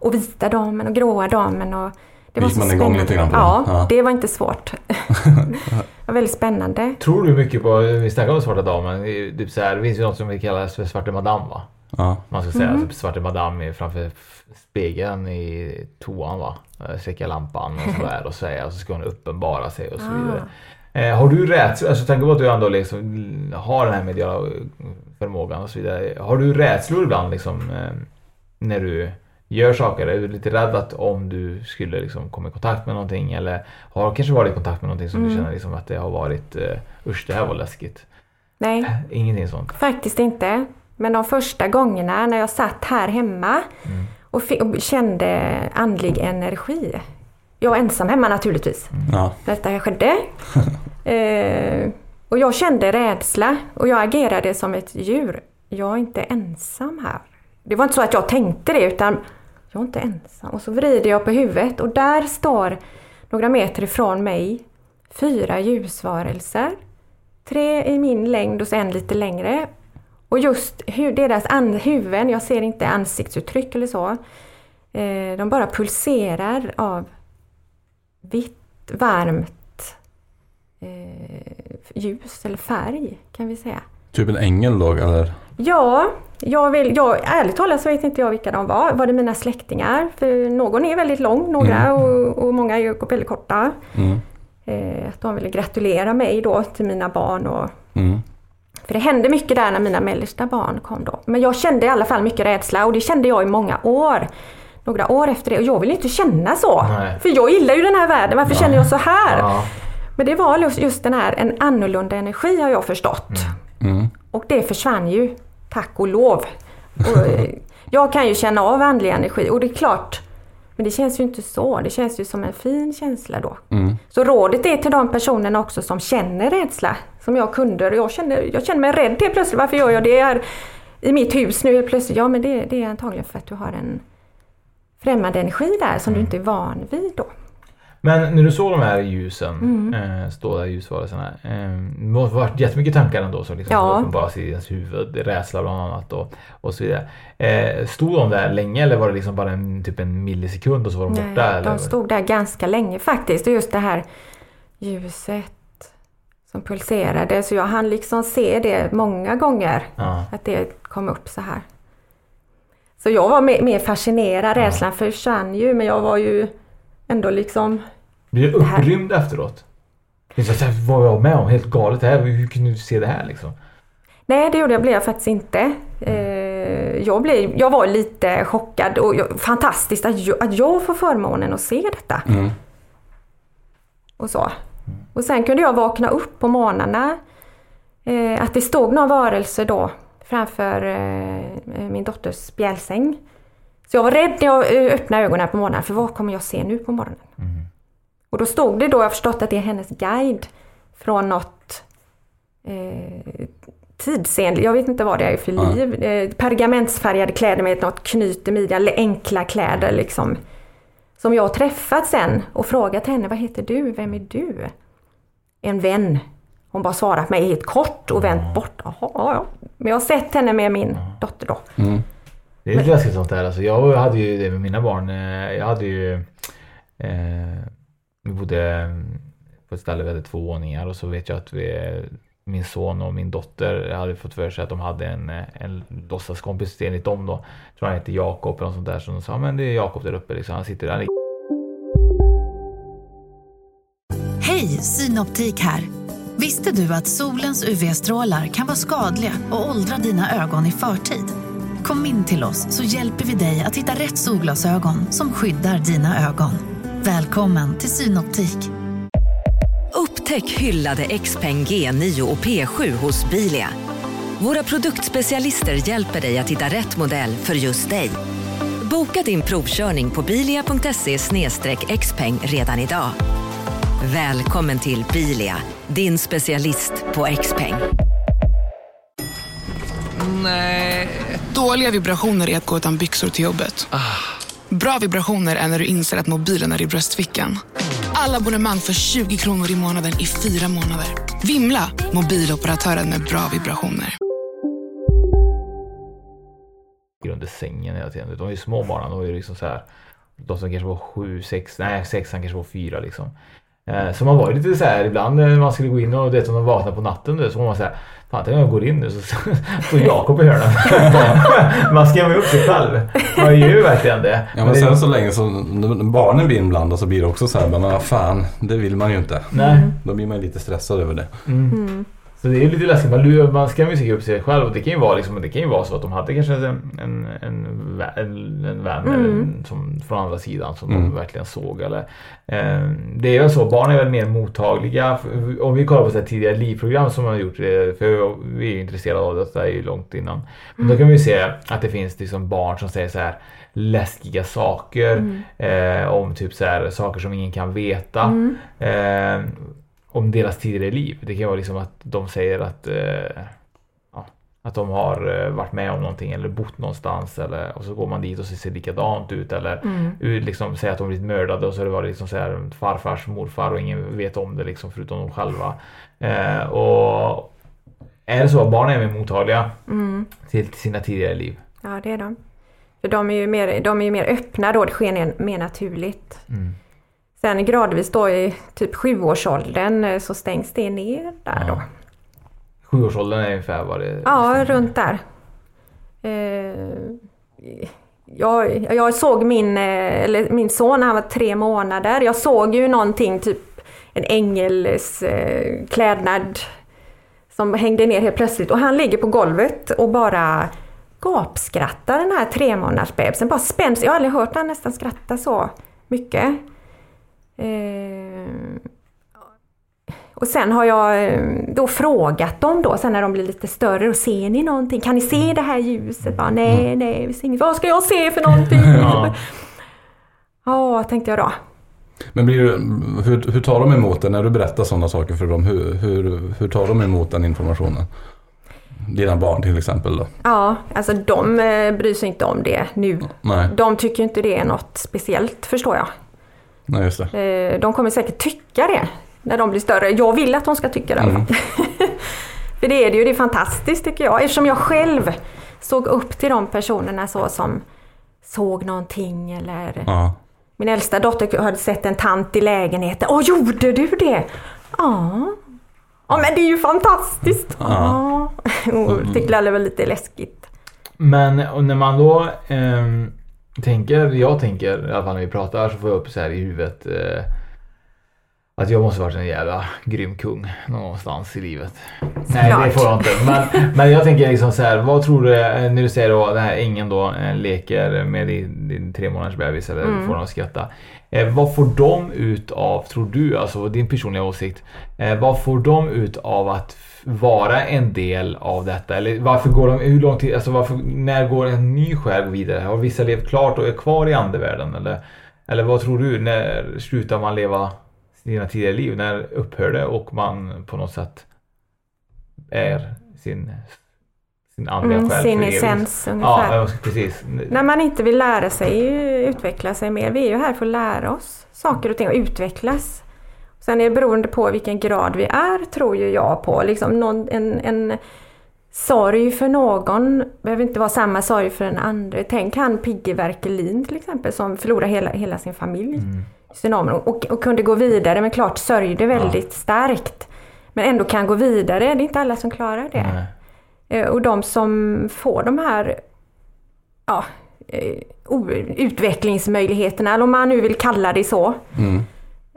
Och Vita Damen och Gråa Damen. Och det var Gick så man igång lite grann på ja, det? Ja. det var inte svårt. <laughs> det var väldigt spännande. Tror du mycket på, vi snackar om Svarta Damen, typ så här, det finns ju något som vi kallar för Svarte Madame va? Ja. Man ska säga typ Svarte Madame är framför spegeln i toan va? Eh, Släcka lampan och sådär och säga och så ska hon uppenbara sig och så vidare. Eh, har du rädsla, alltså tänk på att du ändå liksom har den här mediala förmågan och så vidare. Har du rädslor ibland liksom eh, när du gör saker? Är du lite rädd att om du skulle liksom komma i kontakt med någonting eller har kanske varit i kontakt med någonting som du känner liksom att det har varit eh, usch det här var läskigt? Nej. Ingenting sånt? Faktiskt inte. Men de första gångerna när jag satt här hemma och, fi- och kände andlig energi. Jag var ensam hemma naturligtvis Ja. när detta skedde. <laughs> eh, och jag kände rädsla och jag agerade som ett djur. Jag är inte ensam här. Det var inte så att jag tänkte det utan jag är inte ensam. Och så vrider jag på huvudet och där står några meter ifrån mig fyra ljusvarelser. Tre i min längd och en lite längre. Och just deras huvuden, jag ser inte ansiktsuttryck eller så. Eh, de bara pulserar av vitt, varmt eh, ljus eller färg kan vi säga. Typ en ängel då eller? Ja, jag vill, jag, ärligt talat så vet inte jag vilka de var. Var det mina släktingar? För någon är väldigt lång, några och, och många är väldigt korta. Mm. Eh, att de ville gratulera mig då till mina barn. Och, Mm. för det hände mycket där när mina mellersta barn kom då. Men jag kände i alla fall mycket rädsla och det kände jag i många år. Några år efter det och jag vill inte känna så. Nej. För jag gillar ju den här världen, varför känner jag så här? Ja. Men det var just den här, en annorlunda energi har jag förstått. Mm. Och det försvann ju, tack och lov. Och, eh, <laughs> jag kan ju känna av andlig energi och det är klart, men det känns ju inte så. Det känns ju som en fin känsla då. Mm. Så rådet är till de personerna också som känner rädsla, som jag kunder. Jag känner, jag känner mig rädd helt plötsligt. Varför gör jag det här i mitt hus nu helt plötsligt? Ja, men det, det är antagligen för att du har en främmande energi där som du inte är van vid då. Men när du såg de här ljusen, Mm. eh, stående ljusvarelserna. Eh, det varit jättemycket tankar ändå som liksom Ja. uppenbaras i ens huvud. Rädsla bland annat och, och så vidare. Eh, stod de där länge eller var det liksom bara en, typ en millisekund och så var de Nej, borta? Eller? de stod där ganska länge faktiskt. Och just det här ljuset som pulserade. Så jag hann liksom se det många gånger. Ja. Att det kom upp så här. Så jag var mer, mer fascinerad. Rädslan försvann ju men jag var ju ändå liksom... Blir du Det här- upprymd efteråt? Så här, vad var jag med om? Helt galet det här. Hur kunde du se det här liksom? Nej, det gjorde jag, blev jag faktiskt inte. Eh, jag, blev, jag var lite chockad och jag, fantastiskt att jag, att jag får förmånen att se detta. Mm. Och så. Och sen kunde jag vakna upp på morgnarna. Eh, att det stod någon varelse då framför eh, min dotters spjälsäng. Så jag var rädd när jag öppnade ögonen på morgonen för vad kommer jag se nu på morgonen? Och då stod det då, jag har förstått att det är hennes guide från något eh, tidsenligt, jag vet inte vad det är för liv. Eh, pergamentsfärgade kläder med något knyt i midjan, eller enkla kläder liksom. Som jag har träffat sen och frågat henne, vad heter du? Vem är du? En vän. Hon bara svarat mig helt kort och vänt bort. Jaha, ja, ja. Men jag har sett henne med min dotter då. Mm. Det är lite läskigt sånt där. Alltså, jag hade ju det med mina barn. Eh, Jag hade ju... Eh, vi bodde mm, på ett ställe vi hade två våningar och så vet jag att vi, min son och min dotter hade fått för sig att de hade en, en låtsaskompis enligt dem då. Jag tror han hette Jakob eller något sånt där. Så de sa men det är Jakob där uppe liksom. Han sitter där. Hej, Synoptik här. Visste du att solens UV-strålar kan vara skadliga och åldra dina ögon i förtid? Kom in till oss så hjälper vi dig att hitta rätt solglasögon som skyddar dina ögon. Välkommen till Synoptik. Upptäck hyllade XPeng G9 och P7 hos Bilia. Våra produktspecialister hjälper dig att hitta rätt modell för just dig. Boka din provkörning på bilia.se xpeng redan idag. Välkommen till Bilia, din specialist på XPeng. Dåliga vibrationer är att gå utan byxor till jobbet. Bra vibrationer är när du inser att mobilen är i bröstfickan. Alla abonnemang för 20 kronor i månaden i fyra månader. Vimla! Mobiloperatören med bra vibrationer. under sängen hela tiden. De är ju små barnen. De är ju liksom så här. De som kanske var sju, sex, nej sexan kanske var fyra liksom. Eh, Så man var ju lite så här ibland när man skulle gå in och det som de vaknade på natten så var man så här. Fan tänk om jag går in nu så <laughs> står Jakob i hörnan. <laughs> man skrämmer upp sig själv. Man gör ju verkligen det. Ja men det- sen så länge som barnen blir inblandade så blir det också så här, men vad fan, det vill man ju inte. Nej. Då blir man ju lite stressad över det. Mm. Så det är lite läskigt. Man, lurar- man skrämmer ju sig upp sig själv. Och det kan ju vara, liksom, det kan ju vara så att de hade kanske en, en, en, en, vän en, som, från andra sidan som Mm. de verkligen såg. Eller, eh, det är ju så, barn är väl mer mottagliga. Om vi kollar på så här tidigare livprogram som man har gjort, eh, för vi är ju intresserade av det, det är ju långt innan. Men då kan vi ju se att det finns liksom barn som säger så här läskiga saker. Eh, om typ så här, saker som ingen kan veta. Eh, om deras tidigare liv. Det kan vara liksom att de säger att, eh, ja, att de har eh, varit med om någonting eller bott någonstans eller, och så går man dit och så ser likadant ut eller mm. liksom säger att de blivit mördade och så har det varit liksom så här, farfars morfar och ingen vet om det liksom förutom de själva. Eh, och är det så att barn är mer mottagliga till sina tidigare liv? Ja, det är de. För de är ju mer, de är mer öppna då, det sker mer, mer naturligt. Mm. Sen gradvis då i typ sjuårsåldern eh, så stängs det ner där då. Sjuårsåldern är ungefär vad det Ja, runt där. Eh, jag, jag såg min, eh, eller min son när han var tre månader. Jag såg ju någonting, typ en ängels eh, klädnad som hängde ner helt plötsligt och han ligger på golvet och bara gapskrattar den här tre månaders bebisen. Bara spänns. Jag har aldrig hört han nästan skratta så mycket. Eh, och sen har jag eh, då frågat dem då, sen när de blir lite större, och ser ni någonting? Kan ni se det här ljuset? Bara, nej, nej, vi ser inget. Vad ska jag se för någonting? <laughs> Ja. Ja, tänkte jag då. Men blir hur, hur tar de emot det när du berättar sådana saker för dem? Hur, hur, hur tar de emot den informationen? Dina barn till exempel då? Ja, alltså de eh, bryr sig inte om det nu. Nej. De tycker inte det är något speciellt, förstår jag. Nej, just det. Eh, De kommer säkert tycka det när de blir större. Jag vill att de ska tycka det fall. <laughs> För det är det ju, det är fantastiskt tycker jag. Eftersom jag själv såg upp till de personerna så som såg någonting eller Ja. min äldsta dotter hade sett en tant i lägenheten. Åh, gjorde du det? Ja. Ja, men det är ju fantastiskt. Ja. Hon <laughs> tyckte det var lite läskigt. Men när man då ehm, tänker, jag tänker i alla fall när vi pratar så får jag upp så här i huvudet eh, att jag måste varit en jävla grym kung någonstans i livet. Nej det Såklart. får jag inte. Men, men jag tänker liksom så här, vad tror du eh, när du säger då den här då eh, leker med din, din tre månaders bebis eller Mm. får dem att skratta. Eh, vad får de ut av, tror du, alltså din personliga åsikt, eh, vad får de ut av att vara en del av detta? Eller varför går de, hur lång tid, alltså varför, när går en ny själ vidare? Har vissa levt klart och är kvar i andevärlden? Eller, eller vad tror du, när slutar man leva sina tidigare liv? När upphör det och man på något sätt är sin, sin andliga Mm, själ sin essens ungefär. ja, precis. När man inte vill lära sig utveckla sig mer. Vi är ju här för att lära oss saker och ting och utvecklas. Sen är det beroende på vilken grad vi är, tror ju jag på. Liksom någon, en, en sorg för någon behöver inte vara samma sorg för den andra. Tänk han Pigge Werkelin till exempel som förlorade hela, hela sin familj i tsunamin och, och kunde gå vidare men klart sörjde väldigt starkt. Men ändå kan gå vidare, det är inte alla som klarar det. Nej. Eh, Och de som får de här ja, eh, utvecklingsmöjligheterna, eller om man nu vill kalla det så. Mm.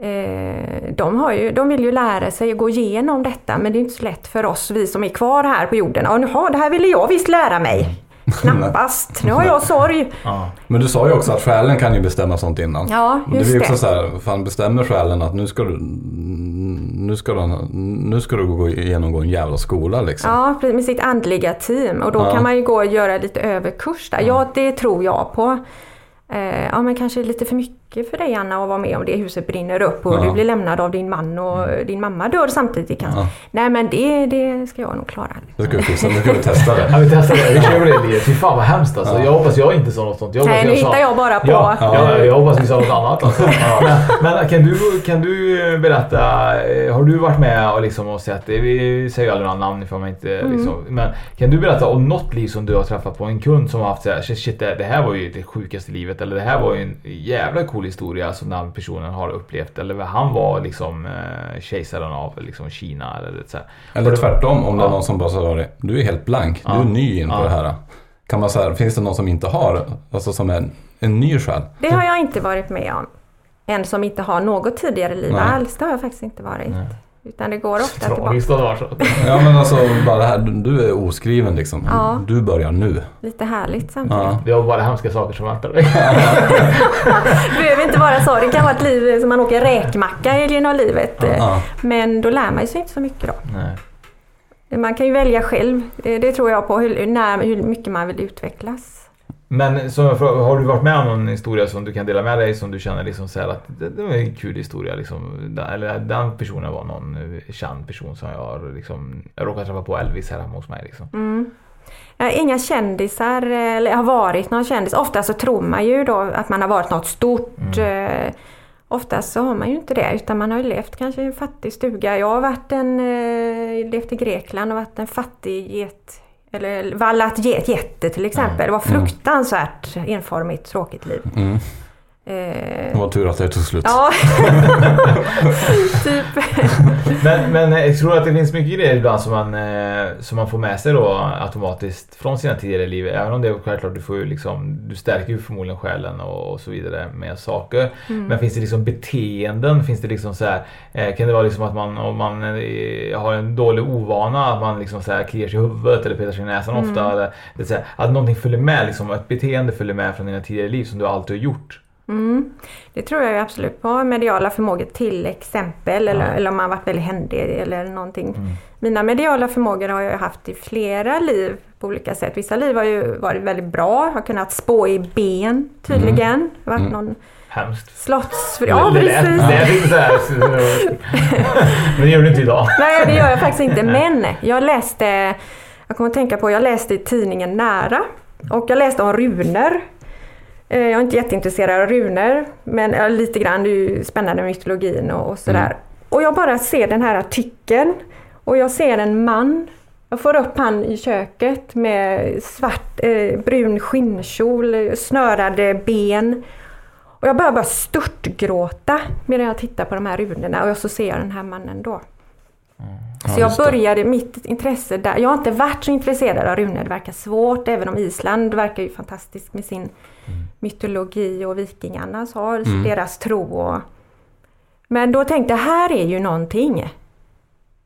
Eh, de, har ju, de vill ju lära sig att gå igenom detta men det är inte så lätt för oss, vi som är kvar här på jorden. Ja, jaha, det här ville jag visst lära mig. Knappast. Nu har jag sorg. Ja. Men du sa ju också att själen kan ju bestämma sånt innan. Ja, det just är ju också det. så här, fan bestämmer själen att nu ska du, nu ska du, nu ska du gå genomgå en jävla skola liksom. Ja, med sitt andliga team. Och då Ja. kan man ju gå och göra lite överkurs där. Ja, det tror jag på. Eh, ja, men kanske lite för mycket för dig Anna att vara med om det huset brinner upp och Ja. du blir lämnad av din man och din mamma dör samtidigt kanske. Ja. Nej, men det, det ska jag nog klara. Det ska vi fixa, nu ska vi testa det. Ja, vi testar det. Vi kör det. Fy fan vad hemskt alltså. Jag hoppas jag inte sa något sånt. Nej, nu sa- hittar jag bara på. Ja, ja. Ja. jag hoppas vi sa något annat alltså. men, men kan, du, kan du berätta, eh, har du varit med och, liksom och sett, vi säger ju aldrig några namn ifall man inte Mm. liksom, men kan du berätta om något liv som du har träffat på en kund som har haft så här, shit, shit det, det här var ju det sjukaste livet eller det här var ju en jävla cool historia som den personen har upplevt eller han var liksom eh, kejsaren av liksom Kina eller så här. Eller tvärtom, om det är någon som bara det. Du är helt blank, du är ny in på Ja. det här. Kan man säga, finns det någon som inte har, alltså som en, en ny själ? Det har jag inte varit med om. En som inte har något tidigare liv Nej. alls. Det har jag faktiskt inte varit. Nej. Utan det går ofta tillbaka. Tragiskt var så. Ja men alltså bara det här, du- är oskriven liksom. Ja. Du börjar nu. Lite härligt samtidigt. Ja. Det var bara hemska saker som väntade dig. <laughs> Det behöver inte vara så. Det kan vara ett liv som man åker räkmacka genom livet. Ja. Men då lär man sig inte så mycket då. Nej. Man kan ju välja själv. Det, det tror jag på. Hur, när, hur mycket man vill utvecklas. Men så, jag frågar, har du varit med om någon historia som du kan dela med dig som du känner liksom så här att det, det var en kul historia liksom. Eller den personen var någon eh, känd person som jag har liksom, jag råkade träffa på Elvis här hemma hos mig liksom. Mm. Inga kändisar, eh, eller har varit någon kändis. Ofta så tror man ju då att man har varit något stort. Eh, Oftast så har man ju inte det utan man har ju levt kanske i en fattig stuga. Jag har varit en, levt i Grekland och varit en fattig get, eller vallat get, jätte till exempel. Det var fruktansvärt enformigt, tråkigt liv. Mm. Eh, Det var tur att det tog slut. ja, <laughs> typ. Men, men eh, jag tror att det finns mycket grejer ibland som man, eh, som man får med sig då automatiskt från sina tidigare liv. Även om det är självklart, du, får liksom, du stärker ju förmodligen själen och, och så vidare med saker. Men finns det liksom beteenden? Finns det liksom så här, eh, kan det vara liksom att man, om man eh, har en dålig ovana, att man liksom så här kliar sig i huvudet eller petar sig i näsan ofta. Eller, det så här, att någonting följer med, liksom, ett beteende följer med från dina tidigare liv som du alltid har gjort. Mm. Det tror jag absolut på. Mediala förmågor till exempel. Eller, Ja. eller om man varit väldigt händig eller någonting. Mm. Mina mediala förmågor har jag haft i flera liv på olika sätt. Vissa liv har ju varit väldigt bra. Har kunnat spå i ben tydligen. Har varit någon Hemskt. slotts... Ja, det precis. det. Men det gör du inte idag. Nej, det gör jag faktiskt inte. Men jag läste, jag kommer att tänka på, jag läste i tidningen Nära. Och jag läste om runor. Eh, Jag är inte jätteintresserad av runor, men lite grann. Det är ju spännande med mytologin och, och sådär. Och jag bara ser den här artikeln och jag ser en man. Jag får upp han i köket med svart, eh, brun skinnkjol, snörade ben. Och jag börjar bara störtgråta medan jag tittar på de här runorna och så ser jag den här mannen då. Ja, Så jag började mitt intresse där. Jag har inte varit så intresserad av runor. Det verkar svårt, även om Island verkar ju fantastiskt med sin mytologi och vikingarnas har Mm. deras tro. Och... Men då tänkte jag, här är ju någonting.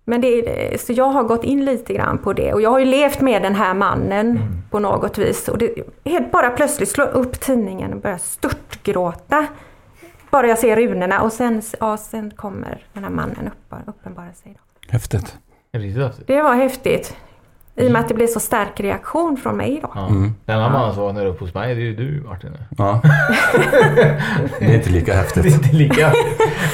Men det så jag har gått in lite grann på det och jag har ju levt med den här mannen på något vis. Och det, helt bara plötsligt slå upp tidningen och börja störtgråta. Bara jag ser runorna och sen, ja, sen kommer den här mannen upp, uppenbara sig. Då. Häftigt. Riktigt häftigt. Det var häftigt. I och med att det blev så stark reaktion från mig då. Ja. Mm. Den här mannen som vaknar upp hos mig, det är ju du Martin. Ja. <laughs> det är inte lika Det är häftigt. inte lika.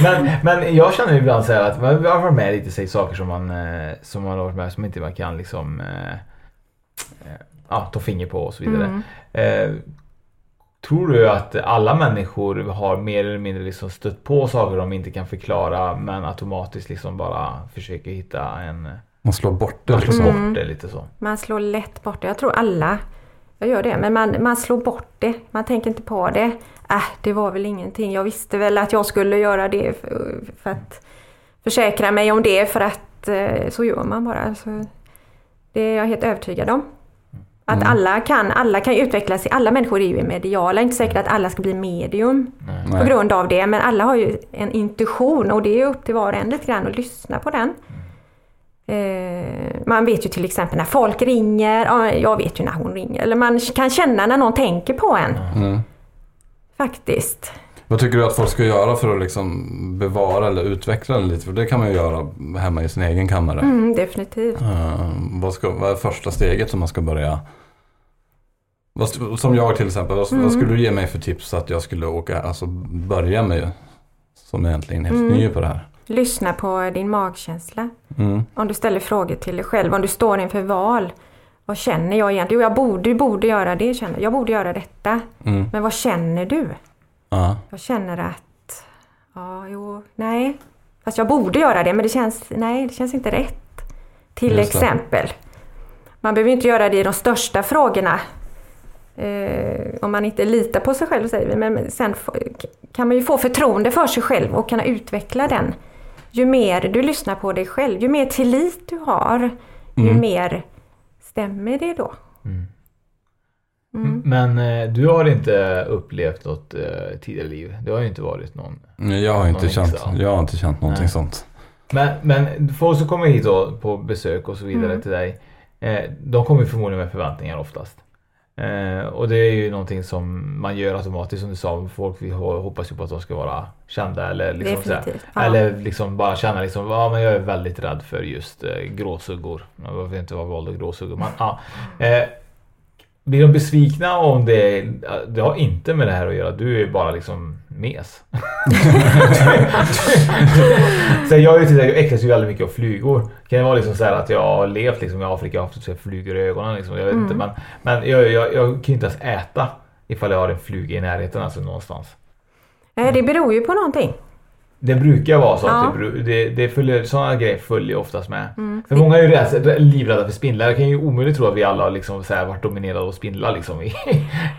men, men jag känner ibland så här att man har varit med lite, säg saker som man, eh, som man har varit med som inte man kan liksom eh, ja, ta finger på och så vidare. Mm. Eh, tror du att alla människor har mer eller mindre liksom stött på saker de inte kan förklara men automatiskt liksom bara försöker hitta en... Man slår bort det Man slår liksom. Mm. bort det lite så. Man slår lätt bort det. Jag tror alla jag gör det. Men man, man slår bort det. Man tänker inte på det. Äh, det var väl ingenting. Jag visste väl att jag skulle göra det för, för att försäkra mig om det. För att eh, så gör man bara. Så det är jag helt övertygad om. Att Mm. alla kan, alla kan utvecklas. Alla människor är ju mediala. Inte säkert att alla ska bli medium på Nej. grund av det. Men alla har ju en intuition och det är upp till var och en lite grann att lyssna på den. Eh, man vet ju till exempel när folk ringer, ja, jag vet ju när hon ringer, eller man kan känna när någon tänker på en. Mm. Faktiskt. Vad tycker du att folk ska göra för att liksom bevara eller utveckla det lite? För det kan man ju göra hemma i sin egen kammare. Mm, definitivt. Eh, vad, ska, vad är första steget som man ska börja? Vad, som jag till exempel, vad, Mm. vad skulle du ge mig för tips att jag skulle åka, alltså börja med som egentligen är helt Mm. ny på det här? Lyssna på din magkänsla. Mm. Om du ställer frågor till dig själv, om du står inför val. Vad känner jag egentligen? Jo, jag borde, borde göra det, känner jag. borde göra detta. Mm. Men vad känner du? Ja. Jag känner att, ja, jo, nej. Fast jag borde göra det, men det känns, nej, det känns inte rätt. Till Just det. exempel. Man behöver inte göra det i de största frågorna. Eh, om man inte litar på sig själv, säger vi. Men sen kan man ju få förtroende för sig själv och kunna utveckla den. Ju mer du lyssnar på dig själv, ju mer tillit du har, ju Mm. mer stämmer det då. Mm. Men eh, du har inte upplevt något eh, tidigare liv? Det har ju inte varit någon Nej, Jag har inte, känt, extra. jag har inte känt någonting Nej. sånt. Men, men folk som kommer hit då på besök och så vidare Mm. till dig. Eh, de kommer förmodligen med förväntningar oftast. Eh, och det är ju någonting som man gör automatiskt som du sa. Folk vi ho- hoppas ju på att de ska vara kända eller liksom, så här, Definitivt. Ja. eller liksom bara känna liksom, ja men jag är väldigt rädd för just eh, gråsuggor. Jag vet inte vad och gråsuggor men ja. Eh, blir de besvikna om det, det har inte med det här att göra. Du är bara liksom mes. <laughs> så jag, är ju äcklas ju väldigt mycket av flugor. Kan det vara liksom så här att jag har levt liksom i Afrika och haft flugor i ögonen. Liksom. Jag vet inte, men, men jag, jag, jag kan ju inte ens äta ifall jag har en fluga i närheten alltså någonstans. Nej, det beror ju på någonting. Det brukar vara så Ja. att det, det, följer, sådana grejer följer oftast med. Mm. För många är ju rädd, livrädda för spindlar. Jag kan ju omöjligt tro att vi alla har liksom så här varit dominerade av spindlar. Liksom, i,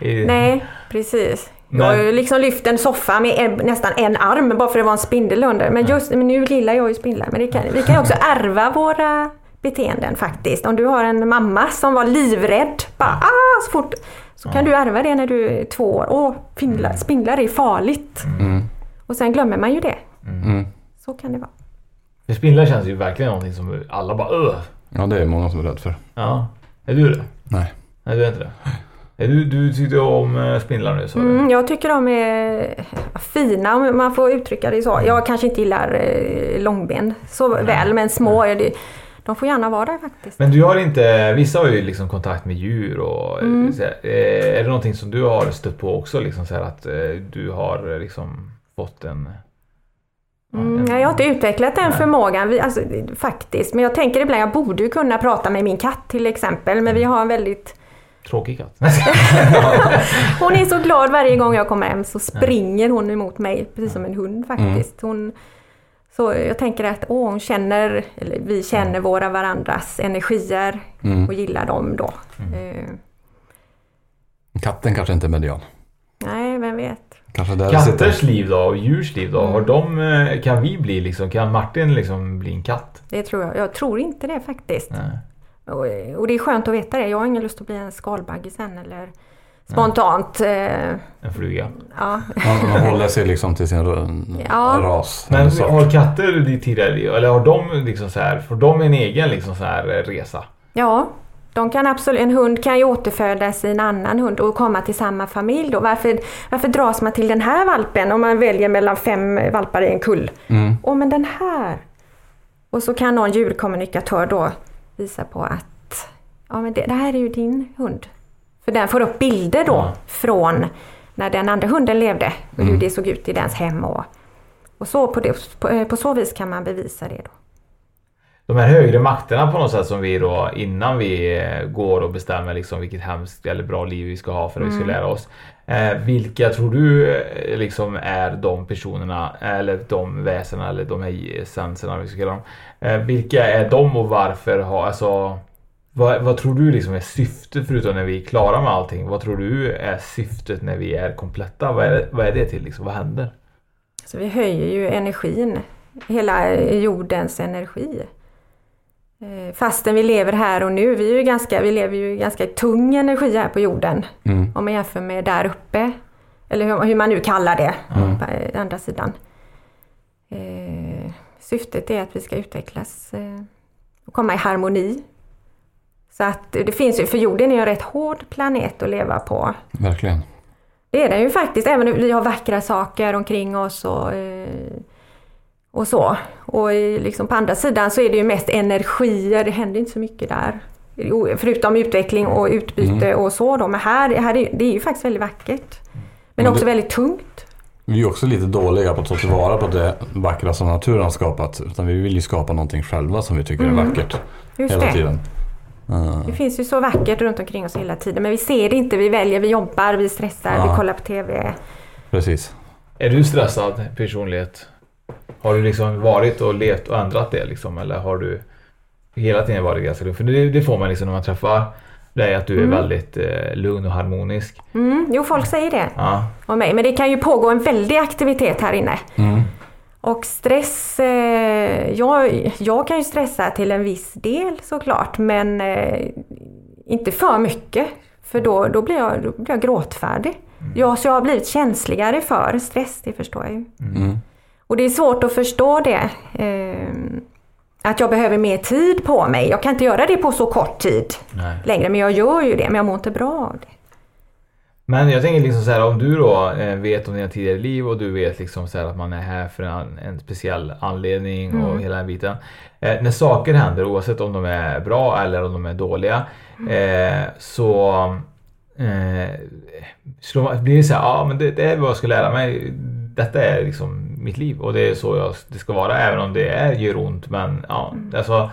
<laughs> i, Nej, precis. Jag Men- har ju liksom lyft en soffa med en, nästan en arm bara för att det var en spindel under. Men just men nu gillar jag ju spindlar. Men kan, vi kan ju också <laughs> ärva våra beteenden faktiskt. Om du har en mamma som var livrädd, bara ah, så fort, så kan du ärva det när du är två år. Åh, spindlar, spindlar är farligt. Mm. Och sen glömmer man ju det. Mm. Så kan det vara. För spindlar känns ju verkligen någonting som alla bara öh. Ja, det är många som är rädd för. Ja. Är du det? Nej. Nej, du är inte det? Är du, du tyckte om eh, spindlar nu sa du? Mm, jag tycker de är fina om man får uttrycka det så. Jag kanske inte gillar eh, långben så väl men små är det. De får gärna vara där faktiskt. Men du har inte, vissa har ju liksom kontakt med djur och Mm. så här, eh, är det någonting som du har stött på också? Liksom så här att eh, du har eh, liksom fått en... Mm, jag har inte utvecklat den förmågan vi, alltså, faktiskt. Men jag tänker ibland, jag borde ju kunna prata med min katt till exempel. Men vi har en väldigt Tråkig katt. <laughs> Hon är så glad varje gång jag kommer hem så springer hon emot mig, precis som en hund faktiskt. Hon, så jag tänker att åh, hon känner, eller vi känner våra varandras energier Mm. och gillar dem då. Eh, Katten kanske inte är medial. nej, vem vet. Kanske där. Katters liv då och djurs liv då? Har de, eh, kan vi bli liksom, kan Martin liksom bli en katt? Det tror jag. Jag tror inte det faktiskt. Nej. Och, och det är skönt att veta det. Jag har ingen lust att bli en skalbagge sen eller spontant. Eh, En fluga. ja. Man, man håller sig liksom till sin Ja. ras. Men har katter ditt tidigare liv? Eller har de liksom så här, får de en egen liksom så här eh, resa? ja, de kan absolut, en hund kan ju återfödas i en annan hund och komma till samma familj då. Varför, varför dras man till den här valpen om man väljer mellan fem valpar i en kull? Mm. Åh, men den här! Och så kan någon djurkommunikatör då visa på att ja, men det, det här är ju din hund. För den får upp bilder då Ja. från när den andra hunden levde och hur Mm. det såg ut i dens hem. Och, och så på, det, på, på så vis kan man bevisa det då. De här högre makterna på något sätt som vi då innan vi eh, går och bestämmer liksom vilket hemskt eller bra liv vi ska ha för att vi ska lära oss. Eh, vilka tror du eh, liksom är de personerna eller de väsena eller de här essenserna vi ska kalla dem. Eh, vilka är de och varför har, alltså vad, vad tror du liksom är syftet förutom när vi är klara med allting? Vad tror du är syftet när vi är kompletta? Vad är, det- vad är det till liksom? Vad händer? Så vi höjer ju energin, hela jordens energi. Eh, Fastän vi lever här och nu, vi, är ju ganska, vi lever ju ganska tung energi här på jorden. Mm. Om man jämför med där uppe. Eller hur, hur man nu kallar det, Mm. på eh, andra sidan. Eh, syftet är att vi ska utvecklas eh, och komma i harmoni. Så att det finns ju, för jorden är ju en rätt hård planet att leva på. Verkligen. Det är den ju faktiskt, även om vi har vackra saker omkring oss och, eh, och så. Och i- liksom på andra sidan så är det ju mest energier, det händer inte så mycket där. Förutom utveckling och utbyte och så då. Men här, här är, det är ju faktiskt väldigt vackert. Men Men också det- väldigt tungt. Vi är också lite dåliga på att ta tillvara på det vackra som naturen har skapat. Utan vi vill ju skapa någonting själva som vi tycker är vackert. Just hela det. tiden. Eh, Det finns ju så vackert runt omkring oss hela tiden. Men vi ser det inte, vi väljer, vi jobbar, vi stressar, Ja. vi kollar på TV. precis. Är du stressad personlighet? Har du liksom varit och levt och ändrat det liksom? Eller har du hela tiden varit ganska lugn? För det, det får man liksom när man träffar dig att du är väldigt eh, lugn och harmonisk. Mm, jo, folk säger det Ja. om mig. Men det kan ju pågå en väldig aktivitet här inne. Mm. Och stress, eh, jag, jag kan ju stressa till en viss del såklart men eh, inte för mycket. För då, då, blir, jag, då blir jag gråtfärdig. Ja, så jag har blivit känsligare för stress, det förstår jag ju. Mm. Och det är svårt att förstå det. Eh, att jag behöver mer tid på mig. Jag kan inte göra det på så kort tid Nej. längre, men jag gör ju det. Men jag mår inte bra av det. Men jag tänker liksom så här om du då eh, vet om dina tidigare liv och du vet liksom så att man är här för en, en speciell anledning och hela den biten. Eh, när saker händer oavsett om de är bra eller om de är dåliga eh, så eh, man, blir det så här, ja men det, det är vad jag ska lära mig. Detta är liksom mitt liv och det är så jag, det ska vara även om det är, gör ont. Men ja, alltså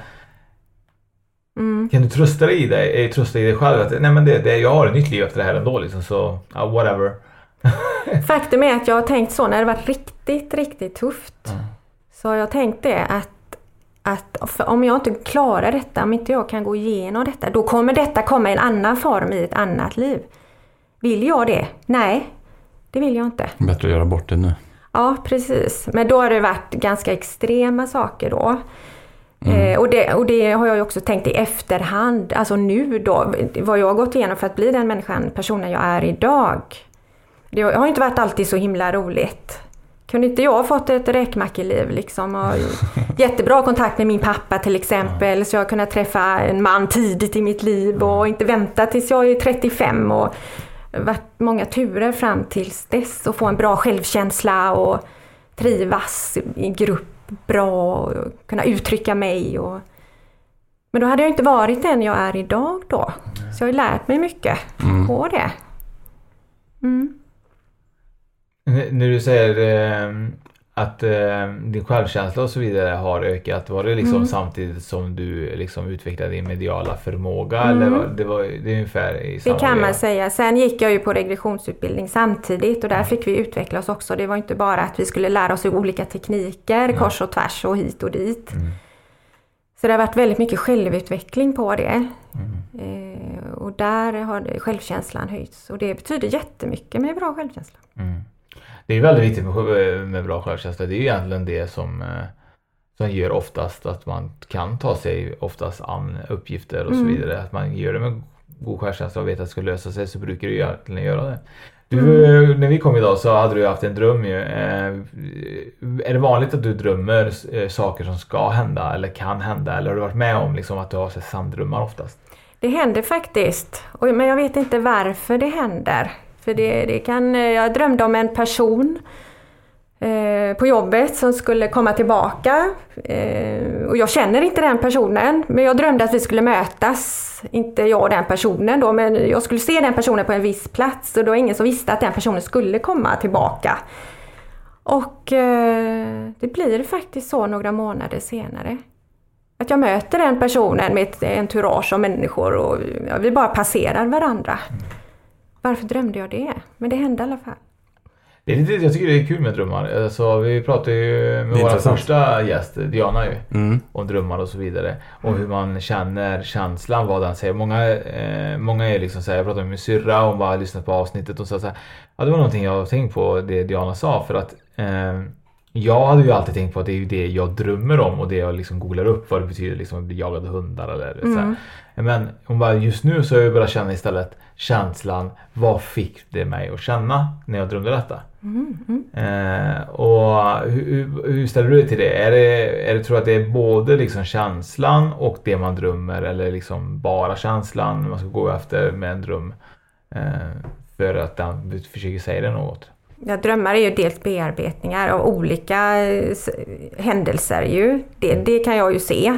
Mm. kan du trösta dig i det? eh, Trösta i dig själv att nej men det, det, jag har ett nytt liv efter det här ändå liksom så ja, whatever. <laughs> Faktum är att jag har tänkt så när det varit riktigt, riktigt tufft. Så har jag tänkt det att, att om jag inte klarar detta, om inte jag kan gå igenom detta, då kommer detta komma i en annan form i ett annat liv. Vill jag det? Nej, det vill jag inte. Bättre att göra bort det nu. Ja, precis. Men då har det varit ganska extrema saker då. Eh, och, det, och det har jag ju också tänkt i efterhand, alltså nu då, vad jag har gått igenom för att bli den människan, personen jag är idag. Det har inte varit alltid så himla roligt. Kunde inte jag ha fått ett räkmackeliv liksom och <laughs> jättebra kontakt med min pappa till exempel så jag har kunnat träffa en man tidigt i mitt liv och inte vänta tills jag är 35 och varit många turer fram tills dess och få en bra självkänsla och trivas i grupp bra och kunna uttrycka mig. Och... Men då hade jag inte varit den jag är idag då. Så jag har lärt mig mycket på det. Mm. När du säger eh, att eh, din självkänsla och så vidare har ökat? Var det liksom Mm. samtidigt som du liksom utvecklade din mediala förmåga? Mm. Eller var, det var det är ungefär i Det samma kan veva? man säga. Sen gick jag ju på regressionsutbildning samtidigt och där fick vi utveckla oss också. Det var inte bara att vi skulle lära oss olika tekniker kors och tvärs och hit och dit. Mm. Så det har varit väldigt mycket självutveckling på det. Mm. Eh, och där har det- självkänslan höjts och det betyder jättemycket med bra självkänsla. Mm. Det är väldigt viktigt med, med bra självkänsla. Det är ju egentligen det som, eh, som gör oftast att man kan ta sig oftast an uppgifter och så Mm. vidare. Att man gör det med god självkänsla och vet att det ska lösa sig så brukar ju egentligen göra det. Du, eh, När vi kom idag så hade du haft en dröm ju. Eh, Är det vanligt att du drömmer saker som ska hända eller kan hända? Eller har du varit med om liksom, att du har sanddrömmar oftast? Det händer faktiskt, men jag vet inte varför det händer. För det, det kan, eh, jag drömde om en person eh, på jobbet som skulle komma tillbaka. Eh, och jag känner inte den personen, men jag drömde att vi skulle mötas. Inte jag och den personen då, men jag skulle se den personen på en viss plats och det var ingen som visste att den personen skulle komma tillbaka. Och eh, det blir faktiskt så några månader senare. Att jag möter den personen med ett entourage av människor och ja, vi bara passerar varandra. Mm. Varför drömde jag det? Men det hände i alla fall. Det är lite, jag tycker det är kul med drömmar. Alltså, vi pratade ju med vår första gäst, Diana ju. Mm. om drömmar och så vidare. Och hur man känner känslan, vad den säger. Många, eh, många är liksom såhär, jag pratade med min syrra, hon bara lyssnat på avsnittet och sa såhär, ja det var någonting jag har tänkt på, det Diana sa. För att eh, jag hade ju alltid tänkt på att det är ju det jag drömmer om och det jag liksom googlar upp vad det betyder liksom att bli jagad av hundar eller så här. Men hon bara, just nu så har jag börjat känna istället känslan, vad fick det mig att känna när jag drömde detta? Eh, och hur, hur- hur ställer du dig till det? Är det, är det tror du att det är både liksom känslan och det man drömmer eller liksom bara känslan man ska gå efter med en dröm? Eh, för att den försöker säga det något. Ja, drömmar är ju dels bearbetningar av olika eh, händelser ju. Det, det kan jag ju se.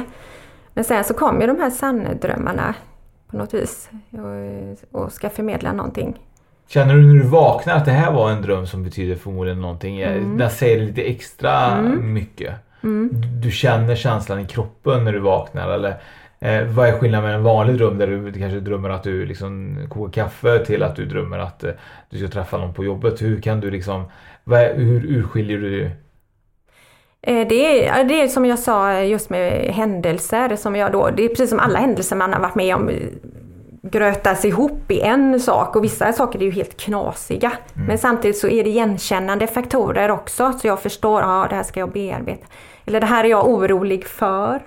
Men sen så kommer ju de här sanndrömmarna på något vis och, och ska förmedla någonting. Känner du när du vaknar att det här var en dröm som betyder förmodligen någonting? Mm. Den säger lite extra mycket. Du, du känner känslan i kroppen när du vaknar eller eh, vad är skillnaden med en vanlig dröm där du kanske drömmer att du liksom kokar kaffe till att du drömmer att eh, du ska träffa någon på jobbet? Hur kan du liksom, vad är, hur urskiljer du? Eh, Det är, det är som jag sa just med händelser som jag då, det är precis som alla händelser man har varit med om eh, grötas ihop i en sak och vissa saker är ju helt knasiga. Men samtidigt så är det igenkännande faktorer också så jag förstår, ja det här ska jag bearbeta. Eller det här är jag orolig för.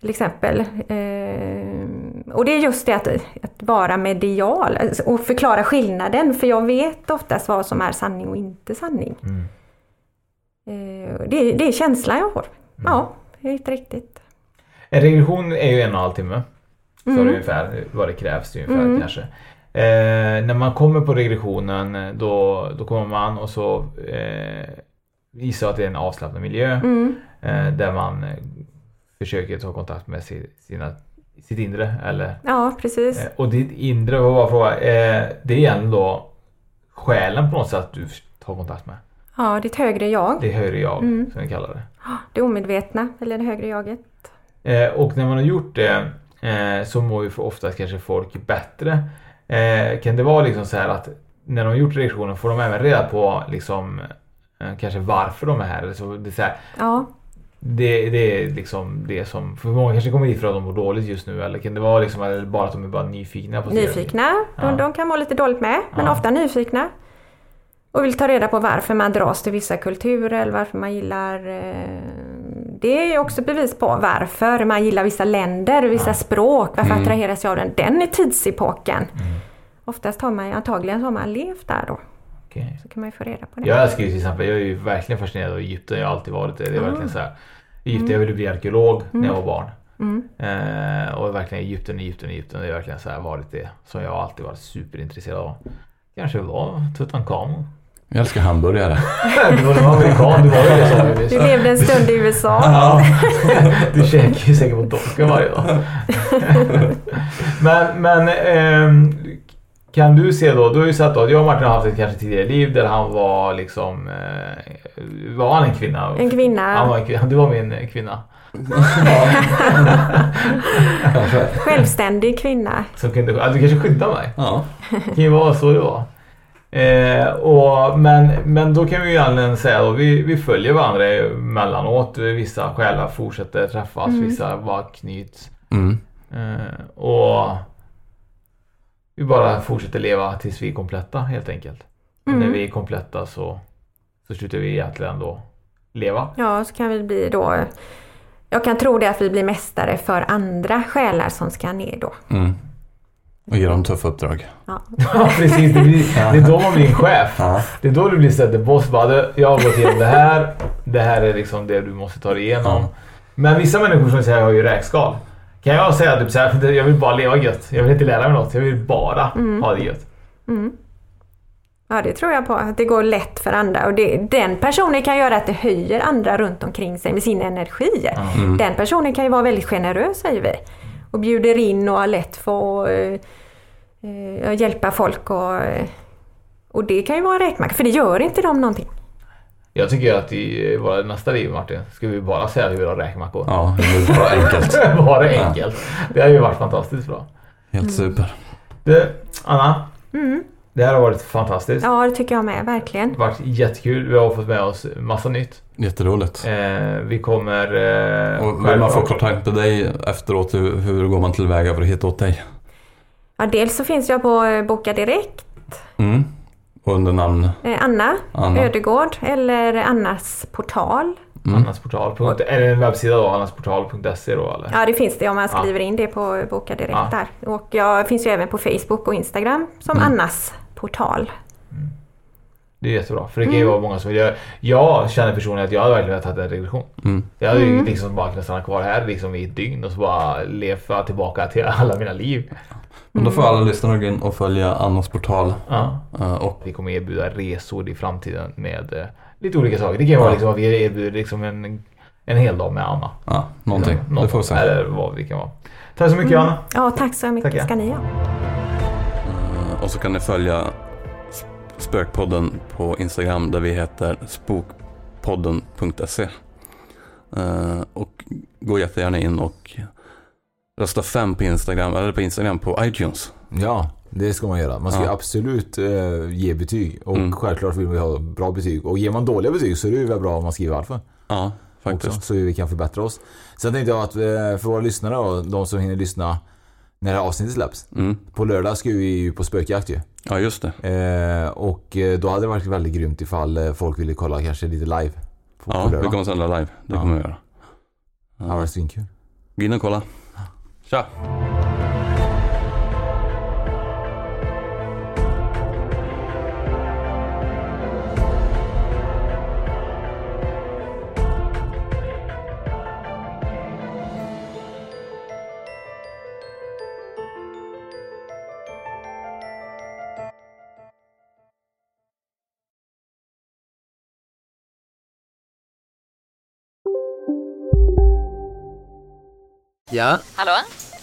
Till exempel. Eh, och det är just det att, att vara medial alltså, och förklara skillnaden för jag vet oftast vad som är sanning och inte sanning. Eh, det, det är känslan jag får. Ja, helt riktigt. En regression är ju en och en halv timme. Så är ungefär vad det krävs ungefär kanske. Eh, när man kommer på regressionen då, då kommer man och så eh, gissar att det är en avslappnad miljö. Eh, där man försöker ta kontakt med si, sina, sitt inre. Eller, Ja, precis. eh, och ditt inre, vad var fråga, eh, det är egentligen då själen på något sätt du tar kontakt med. Ja, ditt högre jag. Det högre jag som vi kallar det. Det omedvetna, eller det högre jaget. Eh, och när man har gjort det så mår ju oftast kanske folk bättre. Kan det vara liksom så här att när de har gjort reaktionen får de även reda på liksom kanske varför de är här. Så det, är så här, Ja, det, det är liksom det som, för många kanske kommer hit för att de mår dåligt just nu eller kan det vara liksom eller bara att de är bara nyfikna på nyfikna. De, Ja. de kan må lite dåligt med, men Ja. ofta nyfikna. Och vill ta reda på varför man dras till vissa kulturer, eller varför man gillar... Eh, det är också bevis på varför man gillar vissa länder, vissa språk, varför attraheras jag av den? Den är tidsepoken. Oftast har man antagligen har man levt där då. Okej. Så kan man ju få reda på det. Jag älskar ju till exempel, jag är ju verkligen fascinerad av Egypten. Jag har alltid varit det. Det är verkligen så här. Egypten, jag ville bli arkeolog när jag var barn. Eh, och verkligen Egypten, Egypten, Egypten. Det är verkligen så här varit det som jag alltid varit superintresserad av. Kanske var Tutankhamon. Jag älskar hamburgare. <laughs> du var en amerikan, du var ju det. Du levde en stund i USA. <laughs> Ja, du käkar ju säkert på Donken varje dag. <laughs> men men ehm, Kan du se då, du har ju sett då att jag och Martin har haft ett kanske tidigare liv där han var liksom, eh, var han en kvinna? En kvinna. Han var en kvinna, du var min eh, kvinna. <laughs> Självständig kvinna. Som kunde, du kanske skyddar mig? Ja. Det kan ju vara så det var. Eh, och, men, men då kan vi ju egentligen säga då, vi, vi följer varandra emellanåt. Vissa själar fortsätter träffas, Mm. vissa bara knyts. Mm. Eh, och vi bara fortsätter leva tills vi är kompletta helt enkelt. Och Mm. när vi är kompletta så, så slutar vi egentligen då leva. Ja, så kan vi bli då... Jag kan tro det att vi blir mästare för andra själar som ska ner då. Mm. Och ge dem tuffa uppdrag. Ja. <laughs> Ja precis, det, blir, det är då man blir en chef. Ja. Det är då du blir the boss bara, "Du, jag har gått igenom det här. Det här är liksom det du måste ta dig igenom. Ja. Men vissa människor som säger har ju räkskal. Kan jag säga typ såhär, <laughs> jag vill bara leva gött. Jag vill inte lära mig något. Jag vill bara ha det gött. Mm. Ja, det tror jag på. Att det går lätt för andra. Och det, den personen kan göra att det höjer andra runt omkring sig med sin energi. Mm. Den personen kan ju vara väldigt generös, säger vi. Och bjuder in och har lätt för att eh, eh, hjälpa folk. Och, eh, och det kan ju vara en räkmacka, för det gör inte de någonting. Jag tycker att i våra nästa liv Martin, ska vi bara säga att vi vill ha räkmackor. Ja, det är bara enkelt. <laughs> bara enkelt. Det har ju varit fantastiskt bra. Helt super. Du, Anna. Mm. Det här har varit fantastiskt. Ja, det tycker jag med, verkligen. Det har varit jättekul. Vi har fått med oss massa nytt. Jätteroligt. Eh, vi kommer... Eh, Och vill man få kontakt med dig efteråt, hur, hur går man tillväga för att hitta åt dig? Ja, dels så finns jag på eh, Boka Direkt, Mm. Under namn? eh, Anna, Anna. Ödegård eller Annas portal. Mm. Annasportal. Är det en webbsida då? Annasportal.se då eller? Ja, det finns det om man Ja. skriver in det på Boka Direkt Ja. där. Och jag finns ju även på Facebook och Instagram som Mm. Annas portal. Det är jättebra. För det kan ju Mm. vara många som vill göra. Jag känner personligen att jag hade verkligen velat ta en regression. Mm. Jag hade ju Mm. liksom bara kunnat stanna kvar här liksom i ett dygn och så bara leva tillbaka till alla mina liv. Men då får alla lyssnare gå in och följa Annas portal. Ja. Och Vi kommer erbjuda resor i framtiden med eh, lite olika saker. Det kan vara Ja. liksom att vi erbjuder liksom en, en hel dag med Anna. ja, någonting. Något, Det får vi se. Eller vad vi kan vara. Tack så mycket Mm. Anna. Ja, tack så mycket Tackar. ska ni ha. Eh, Och så kan ni följa Sp- Spökpodden på Instagram där vi heter spokpodden.se. Eh, Och gå jättegärna in och rösta fem på Instagram, eller på Instagram på iTunes. Ja, det ska man göra. Man ska Ja. absolut eh, ge betyg. Och Mm. självklart vill vi ha bra betyg. Och ger man dåliga betyg så är det ju bra om man skriver varför. Ja, faktiskt. Också, så vi kan förbättra oss. Sen tänkte jag att eh, för våra lyssnare och de som hinner lyssna när det här avsnittet släpps. Mm. På lördag ska vi ju på spökjakt ju. Ja, just det. Eh, och eh, då hade det varit väldigt grymt ifall eh, folk ville kolla kanske lite live. På, Ja, på vi kommer sända live. Det Ja. kommer vi göra. Det hade varit svinkul. Gå in och kolla. Tja! Ja, Hallå?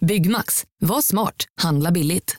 Byggmax. Var smart. Handla billigt.